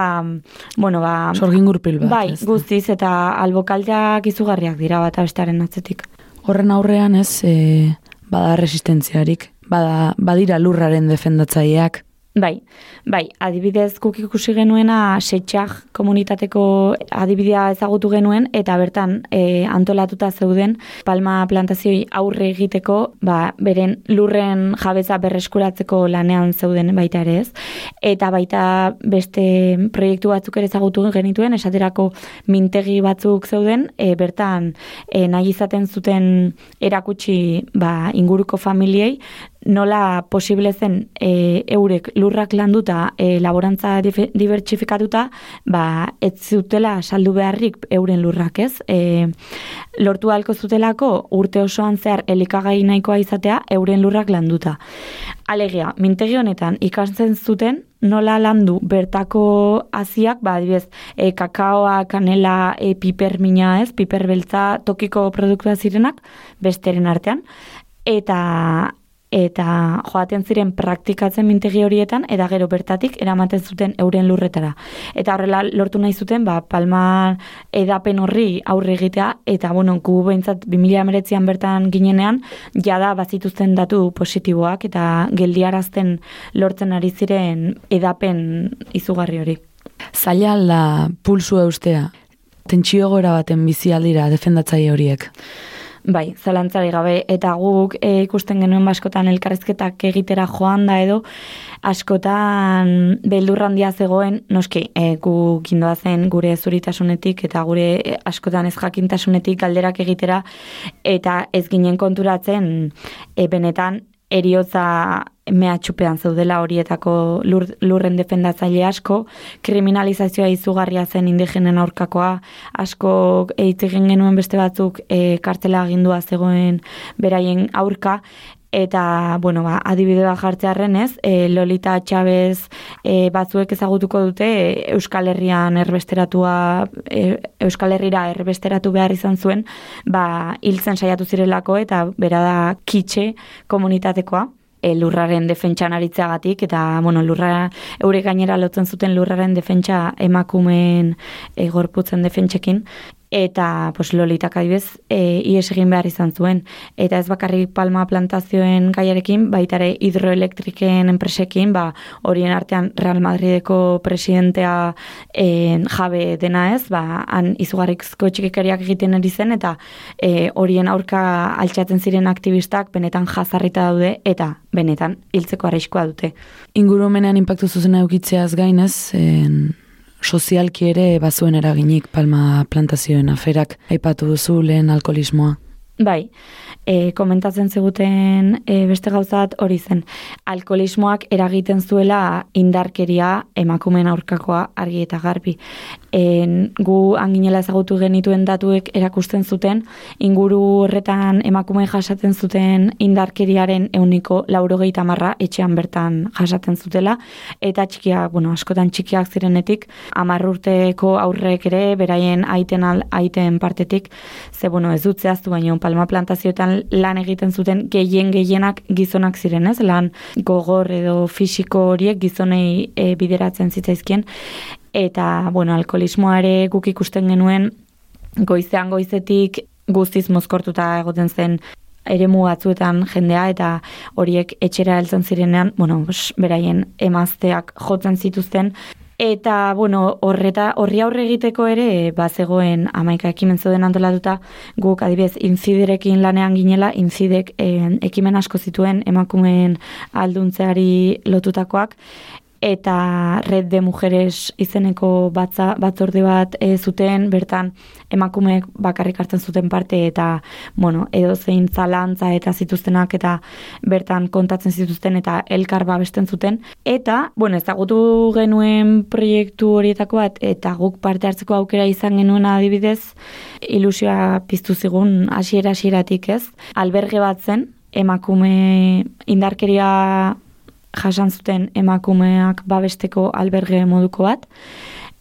bueno ba sorgin gurpil bat bai guztiz eta albokaldeak izugarriak dira bat bestearen atzetik. Horren aurrean ez e, bada resistentziarik bada badira lurraren defendatzaileak Bai, bai, adibidez guk ikusi genuena setxak komunitateko adibidea ezagutu genuen eta bertan e, antolatuta zeuden palma plantazioi aurre egiteko ba, beren lurren jabeza berreskuratzeko lanean zeuden baita ere ez. Eta baita beste proiektu batzuk ere ezagutu genituen, esaterako mintegi batzuk zeuden, e, bertan e, nahi izaten zuten erakutsi ba, inguruko familiei nola posible zen e, eurek lurrak landuta e, laborantza dibertsifikatuta, ba, ez zutela saldu beharrik euren lurrak, ez? E, lortu halko zutelako urte osoan zehar elikagai nahikoa izatea euren lurrak landuta. Alegia, mintegi honetan ikasten zuten nola landu bertako haziak, ba, adibidez, e, kakaoa, kanela, e, piper mina ez, piper beltza tokiko produktua zirenak, besteren artean, eta eta joaten ziren praktikatzen mintegi horietan eta gero bertatik eramaten zuten euren lurretara. Eta horrela lortu nahi zuten ba, palma edapen horri aurre egitea eta bueno, gu behintzat 2019an bertan ginenean jada bazituzten datu positiboak eta geldiarazten lortzen ari ziren edapen izugarri hori. Zaila alda pulsu eustea, tentsio gora baten bizi aldira defendatzaile horiek. Bai, zalantzari gabe, eta guk e, ikusten genuen baskotan elkarrezketak egitera joan da edo, askotan beldurra handia zegoen, noski, e, gu gindoa zen gure zuritasunetik eta gure e, askotan ez jakintasunetik galderak egitera, eta ez ginen konturatzen e, benetan eriotza mehatxupean zeudela horietako lur, lurren defendatzaile asko, kriminalizazioa izugarria zen indigenen aurkakoa, asko eitz egin genuen beste batzuk e, kartela agindua zegoen beraien aurka, eta, bueno, ba, adibide bat jartzearen ez, e, Lolita Txabez e, batzuek ezagutuko dute e, Euskal Herrian erbesteratua, e, Euskal Herrira erbesteratu behar izan zuen, ba, hiltzen saiatu zirelako eta bera da kitxe komunitatekoa e, lurraren defentsan aritzeagatik eta bueno, lurra eure gainera lotzen zuten lurraren defentsa emakumeen e, gorputzen defentsekin eta pues lolitak adibez e, ies egin behar izan zuen. Eta ez bakarrik palma plantazioen gaiarekin baita ere hidroelektriken enpresekin ba horien artean Real Madrideko presidentea e, jabe dena ez ba han izugarrizko txikikeriak egiten ari zen eta e, horien aurka altxatzen ziren aktivistak benetan jazarrita daude eta benetan hiltzeko arriskua dute. Ingurumenean inpaktu zuzena eukitzeaz gainez, en, sozialki ere bazuen eraginik palma plantazioen aferak aipatu duzu lehen alkoholismoa. Bai, e, komentatzen ziguten e, beste gauzat hori zen. Alkoholismoak eragiten zuela indarkeria emakumeen aurkakoa argi eta garbi. En, gu anginela ezagutu genituen datuek erakusten zuten, inguru horretan emakume jasaten zuten indarkeriaren euniko laurogeita marra etxean bertan jasaten zutela, eta txikia, bueno, askotan txikiak zirenetik, amarrurteko aurrek ere, beraien aiten, al, aiten partetik, ze, bueno, ez dut zehaztu baino, palma plantazioetan lan egiten zuten gehien gehienak gizonak ziren, ez? Lan gogor edo fisiko horiek gizonei e, bideratzen zitzaizkien eta bueno, alkoholismoare guk ikusten genuen goizean goizetik guztiz mozkortuta egoten zen eremu batzuetan jendea eta horiek etxera heltzen zirenean, bueno, beraien emazteak jotzen zituzten Eta, bueno, horreta, horri aurre egiteko ere, bazegoen amaika ekimen zeuden antolatuta, guk adibidez inziderekin lanean ginela, inzidek eh, ekimen asko zituen emakumeen alduntzeari lotutakoak, eta Red de Mujeres izeneko batza, batzorde bat e, zuten, bertan emakumeek bakarrik hartzen zuten parte eta, bueno, edo zein zalantza eta zituztenak eta bertan kontatzen zituzten eta elkar babesten zuten. Eta, bueno, ezagutu genuen proiektu horietako bat eta guk parte hartzeko aukera izan genuen adibidez, ilusioa piztu zigun hasiera hasieratik ez, alberge bat zen, emakume indarkeria jasan zuten emakumeak babesteko alberge moduko bat,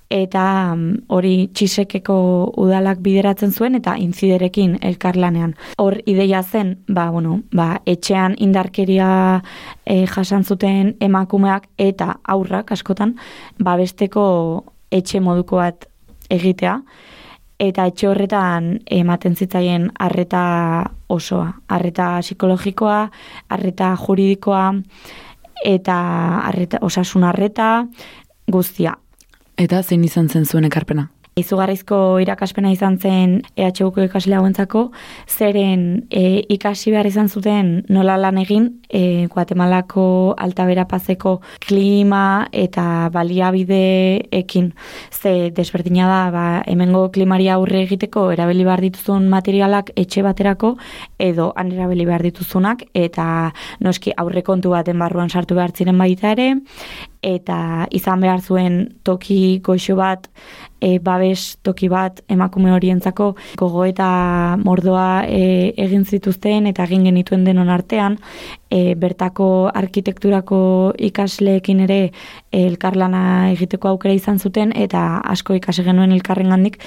eta mm, hori txisekeko udalak bideratzen zuen eta inziderekin elkarlanean. Hor ideia zen, ba, bueno, ba, etxean indarkeria e, jasan zuten emakumeak eta aurrak askotan babesteko etxe moduko bat egitea, eta etxe horretan ematen zitzaien arreta osoa, arreta psikologikoa, arreta juridikoa, eta arreta, osasun arreta guztia. Eta zein izan zen zuen ekarpena? Izugarrizko irakaspena izan zen EHUko ikasle hauentzako, zeren e, ikasi behar izan zuten nola lan egin e, Guatemalako altabera pazeko klima eta baliabideekin. Ze desberdina da, ba, hemengo klimaria aurre egiteko erabili behar dituzun materialak etxe baterako edo han erabili behar dituzunak eta noski aurrekontu baten barruan sartu behar ziren baita ere eta izan behar zuen toki goxo bat e, babes toki bat emakume horientzako gogo eta mordoa e, egin zituzten eta egin genituen denon artean. E, bertako arkitekturako ikasleekin ere e, elkarlana egiteko aukera izan zuten eta asko ikasi genuen elkarrengandik.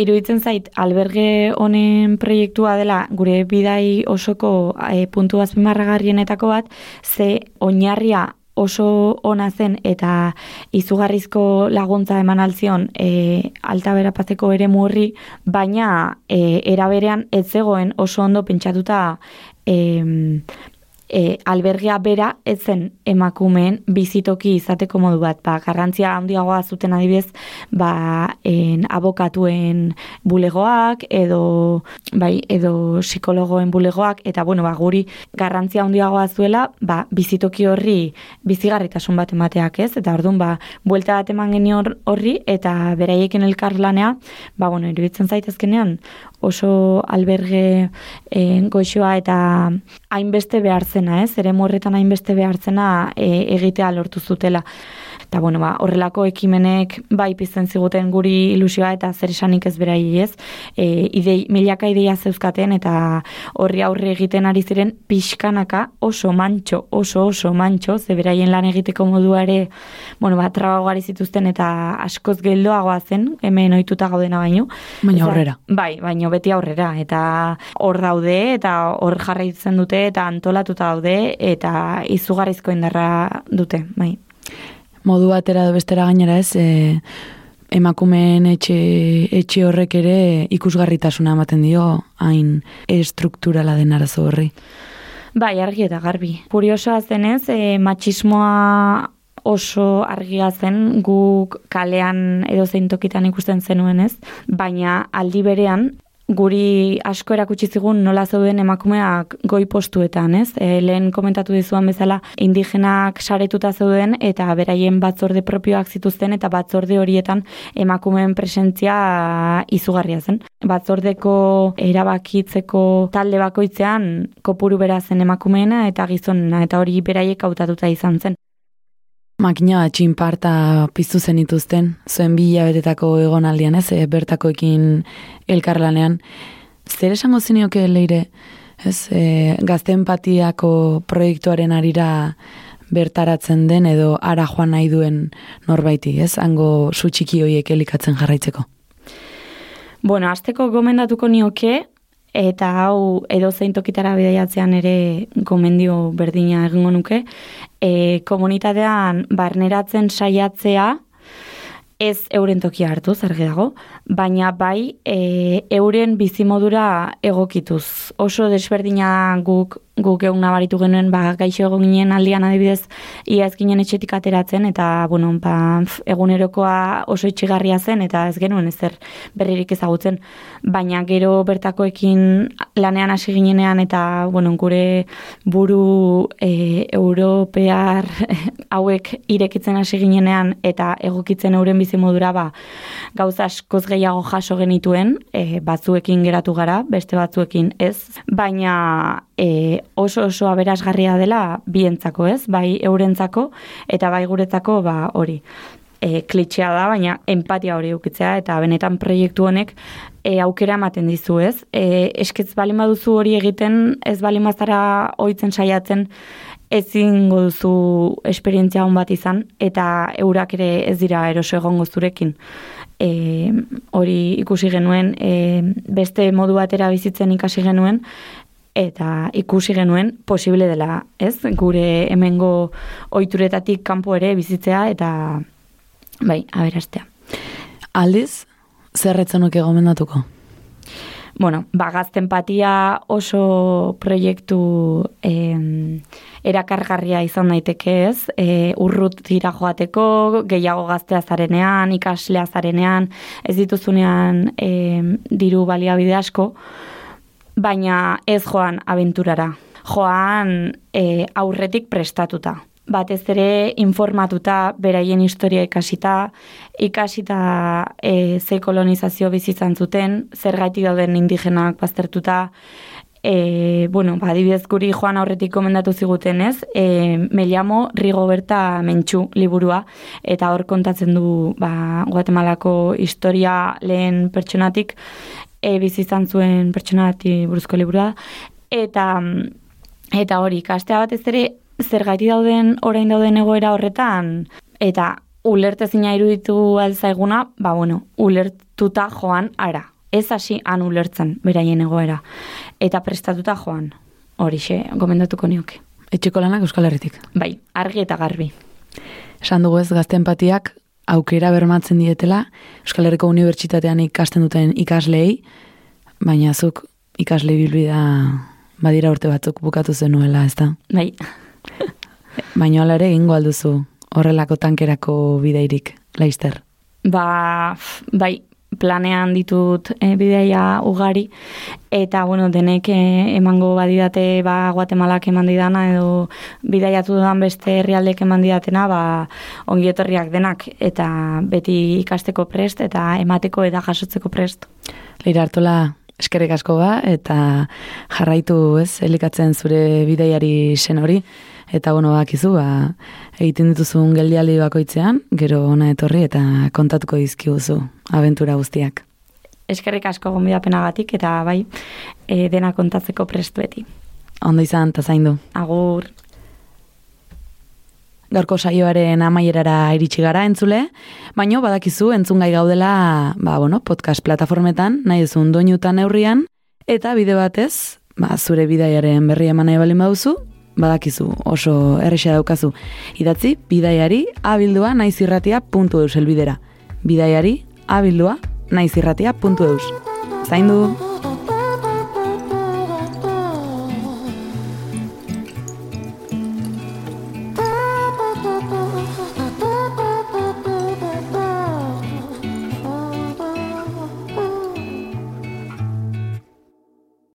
Iruditzen zait alberge honen proiektua dela gure bidai osoko e, puntu azpimarragarrienetako bat ze oinarria oso ona zen eta izugarrizko laguntza eman altzion e, alta berapazeko ere murri, baina e, eraberean ez zegoen oso ondo pentsatuta e, e, albergia bera ez zen emakumeen bizitoki izateko modu bat. Ba, garrantzia handiagoa zuten adibidez, ba, en abokatuen bulegoak edo bai, edo psikologoen bulegoak eta bueno, ba, guri garrantzia handiagoa zuela, ba, bizitoki horri bizigarritasun bat emateak, ez? Eta ordun ba, buelta bat eman genion horri eta beraiekin elkarlanea, ba bueno, iruditzen zaitezkenean oso alberge e, goxoa eta hainbeste behartzena, ez? Ere morretan hainbeste behartzena e, egitea lortu zutela. Eta bueno, ba, horrelako ekimenek bai pizten ziguten guri ilusioa eta zer esanik ez berai ez. E, idei, milaka ideia zeuzkaten eta horri aurre egiten ari ziren pixkanaka oso mantxo, oso oso mantxo, ze beraien lan egiteko modua ere, bueno, ba, trabagari zituzten eta askoz geldoagoa zen, hemen ohituta gaudena baino. Baina aurrera. Bai, baino beti aurrera, eta hor daude, eta hor jarraitzen dute, eta antolatuta daude, eta izugarrizko indarra dute, bai modu batera edo bestera gainera ez, e, emakumeen etxe, etxe horrek ere ikusgarritasuna ematen dio hain estrukturala den arazo horri. Bai, argi eta garbi. Kuriosoa zenez, e, matxismoa oso argia zen guk kalean edo zein tokitan ikusten zenuen ez, baina aldi berean guri asko erakutsi zigun nola zeuden emakumeak goi postuetan, ez? E, lehen komentatu dizuan bezala indigenak saretuta zeuden eta beraien batzorde propioak zituzten eta batzorde horietan emakumeen presentzia izugarria zen. Batzordeko erabakitzeko talde bakoitzean kopuru bera zen emakumeena eta gizonena eta hori beraiek hautatuta izan zen. Makina txinparta piztu zen ituzten, zuen bi hilabetetako egonaldian ez, e, bertakoekin elkarlanean. Zer esango zinioke leire, ez, e, gazte empatiako proiektuaren arira bertaratzen den edo ara joan nahi duen norbaiti, ez, hango su txiki hoiek elikatzen jarraitzeko? Bueno, azteko gomendatuko nioke, eta hau edo zein tokitara bidaiatzean ere gomendio berdina egingo nuke, e, komunitatean barneratzen saiatzea ez euren tokia hartu, zerge dago, baina bai e, euren bizimodura egokituz. Oso desberdina guk guk egun nabaritu genuen ba, gaixo egon ginen aldian adibidez ia ez ginen etxetik ateratzen eta bueno, ba, egunerokoa oso itxigarria zen eta ez genuen ezer berririk ezagutzen. Baina gero bertakoekin lanean hasi ginenean eta bueno, gure buru e, europear <laughs> hauek irekitzen hasi ginenean eta egokitzen euren bizimodura ba, gauza askoz gehiago jaso genituen e, batzuekin geratu gara, beste batzuekin ez, baina e, oso oso aberasgarria dela bientzako, ez? Bai eurentzako eta bai guretzako ba hori. E, klitxea da, baina empatia hori ukitzea eta benetan proiektu honek e, aukera ematen dizu, ez? E, esketz balin baduzu hori egiten, ez balin bazara ohitzen saiatzen, ezin duzu esperientzia hon bat izan, eta eurak ere ez dira eroso egongo zurekin. E, hori ikusi genuen, e, beste modu batera bizitzen ikasi genuen, eta ikusi genuen posible dela, ez? Gure hemengo ohituretatik kanpo ere bizitzea eta bai, aberastea. Aldiz, zer nuke gomendatuko? bueno, ba, gazten patia oso proiektu em, erakargarria izan daiteke ez, e, urrut dira joateko, gehiago gaztea zarenean, ikaslea zarenean, ez dituzunean em, diru baliabide asko, baina ez joan abenturara. Joan e, aurretik prestatuta. Batez ere informatuta, beraien historia ikasita, ikasita e, ze kolonizazio bizitzan zuten, zer gaiti dauden indigenak baztertuta, e, bueno, ba, adibidez guri joan aurretik komendatu ziguten ez, e, me llamo Rigoberta Mentxu liburua, eta hor kontatzen du ba, Guatemalako historia lehen pertsonatik, e, bizizan zuen pertsonati buruzko liburua, eta eta hori, ikastea batez ere, zer gaiti dauden, orain dauden egoera horretan, eta ulertezina iruditu alzaiguna, ba bueno, ulertuta joan ara. Ez hasi han ulertzen beraien egoera. Eta prestatuta joan. Horixe, gomendatuko nioke. Etxeko lanak Euskal Herritik. Bai, argi eta garbi. Esan dugu ez gazte empatiak aukera bermatzen dietela Euskal Herriko Unibertsitatean ikasten duten ikaslei, baina zuk ikasle bilbida badira urte batzuk bukatu zenuela, ez da? Bai, <laughs> Baina hala ere egingo alduzu horrelako tankerako bideirik, laister. ba, bai, planean ditut e, bideia ugari, eta, bueno, denek e, emango badidate, ba, Guatemalak eman didana, edo bidaiatu dudan beste herrialdek eman didatena, ba, ongi etorriak denak, eta beti ikasteko prest, eta emateko eta jasotzeko prest. Leira hartola eskerrik asko ba, eta jarraitu ez, elikatzen zure bideiari sen hori, eta bueno, bakizu, ba, egiten dituzun geldialdi bakoitzean, gero ona etorri eta kontatuko dizkiguzu abentura guztiak. Eskerrik asko gonbidapenagatik, eta bai, e, dena kontatzeko prest beti. Ondo izan, eta zaindu. Agur. Gaurko saioaren amaierara iritsi gara entzule, baino badakizu entzungai gaudela, ba, bueno, podcast plataformetan, nahi duzun doinutan neurrian, eta bide batez, ba, zure bidaiaren berri eman nahi balin baduzu, badakizu oso erresa daukazu. Idatzi, bidaiari abildua naizirratia.eus elbidera. Bidaiari abildua naizirratia.eus. Zaindu!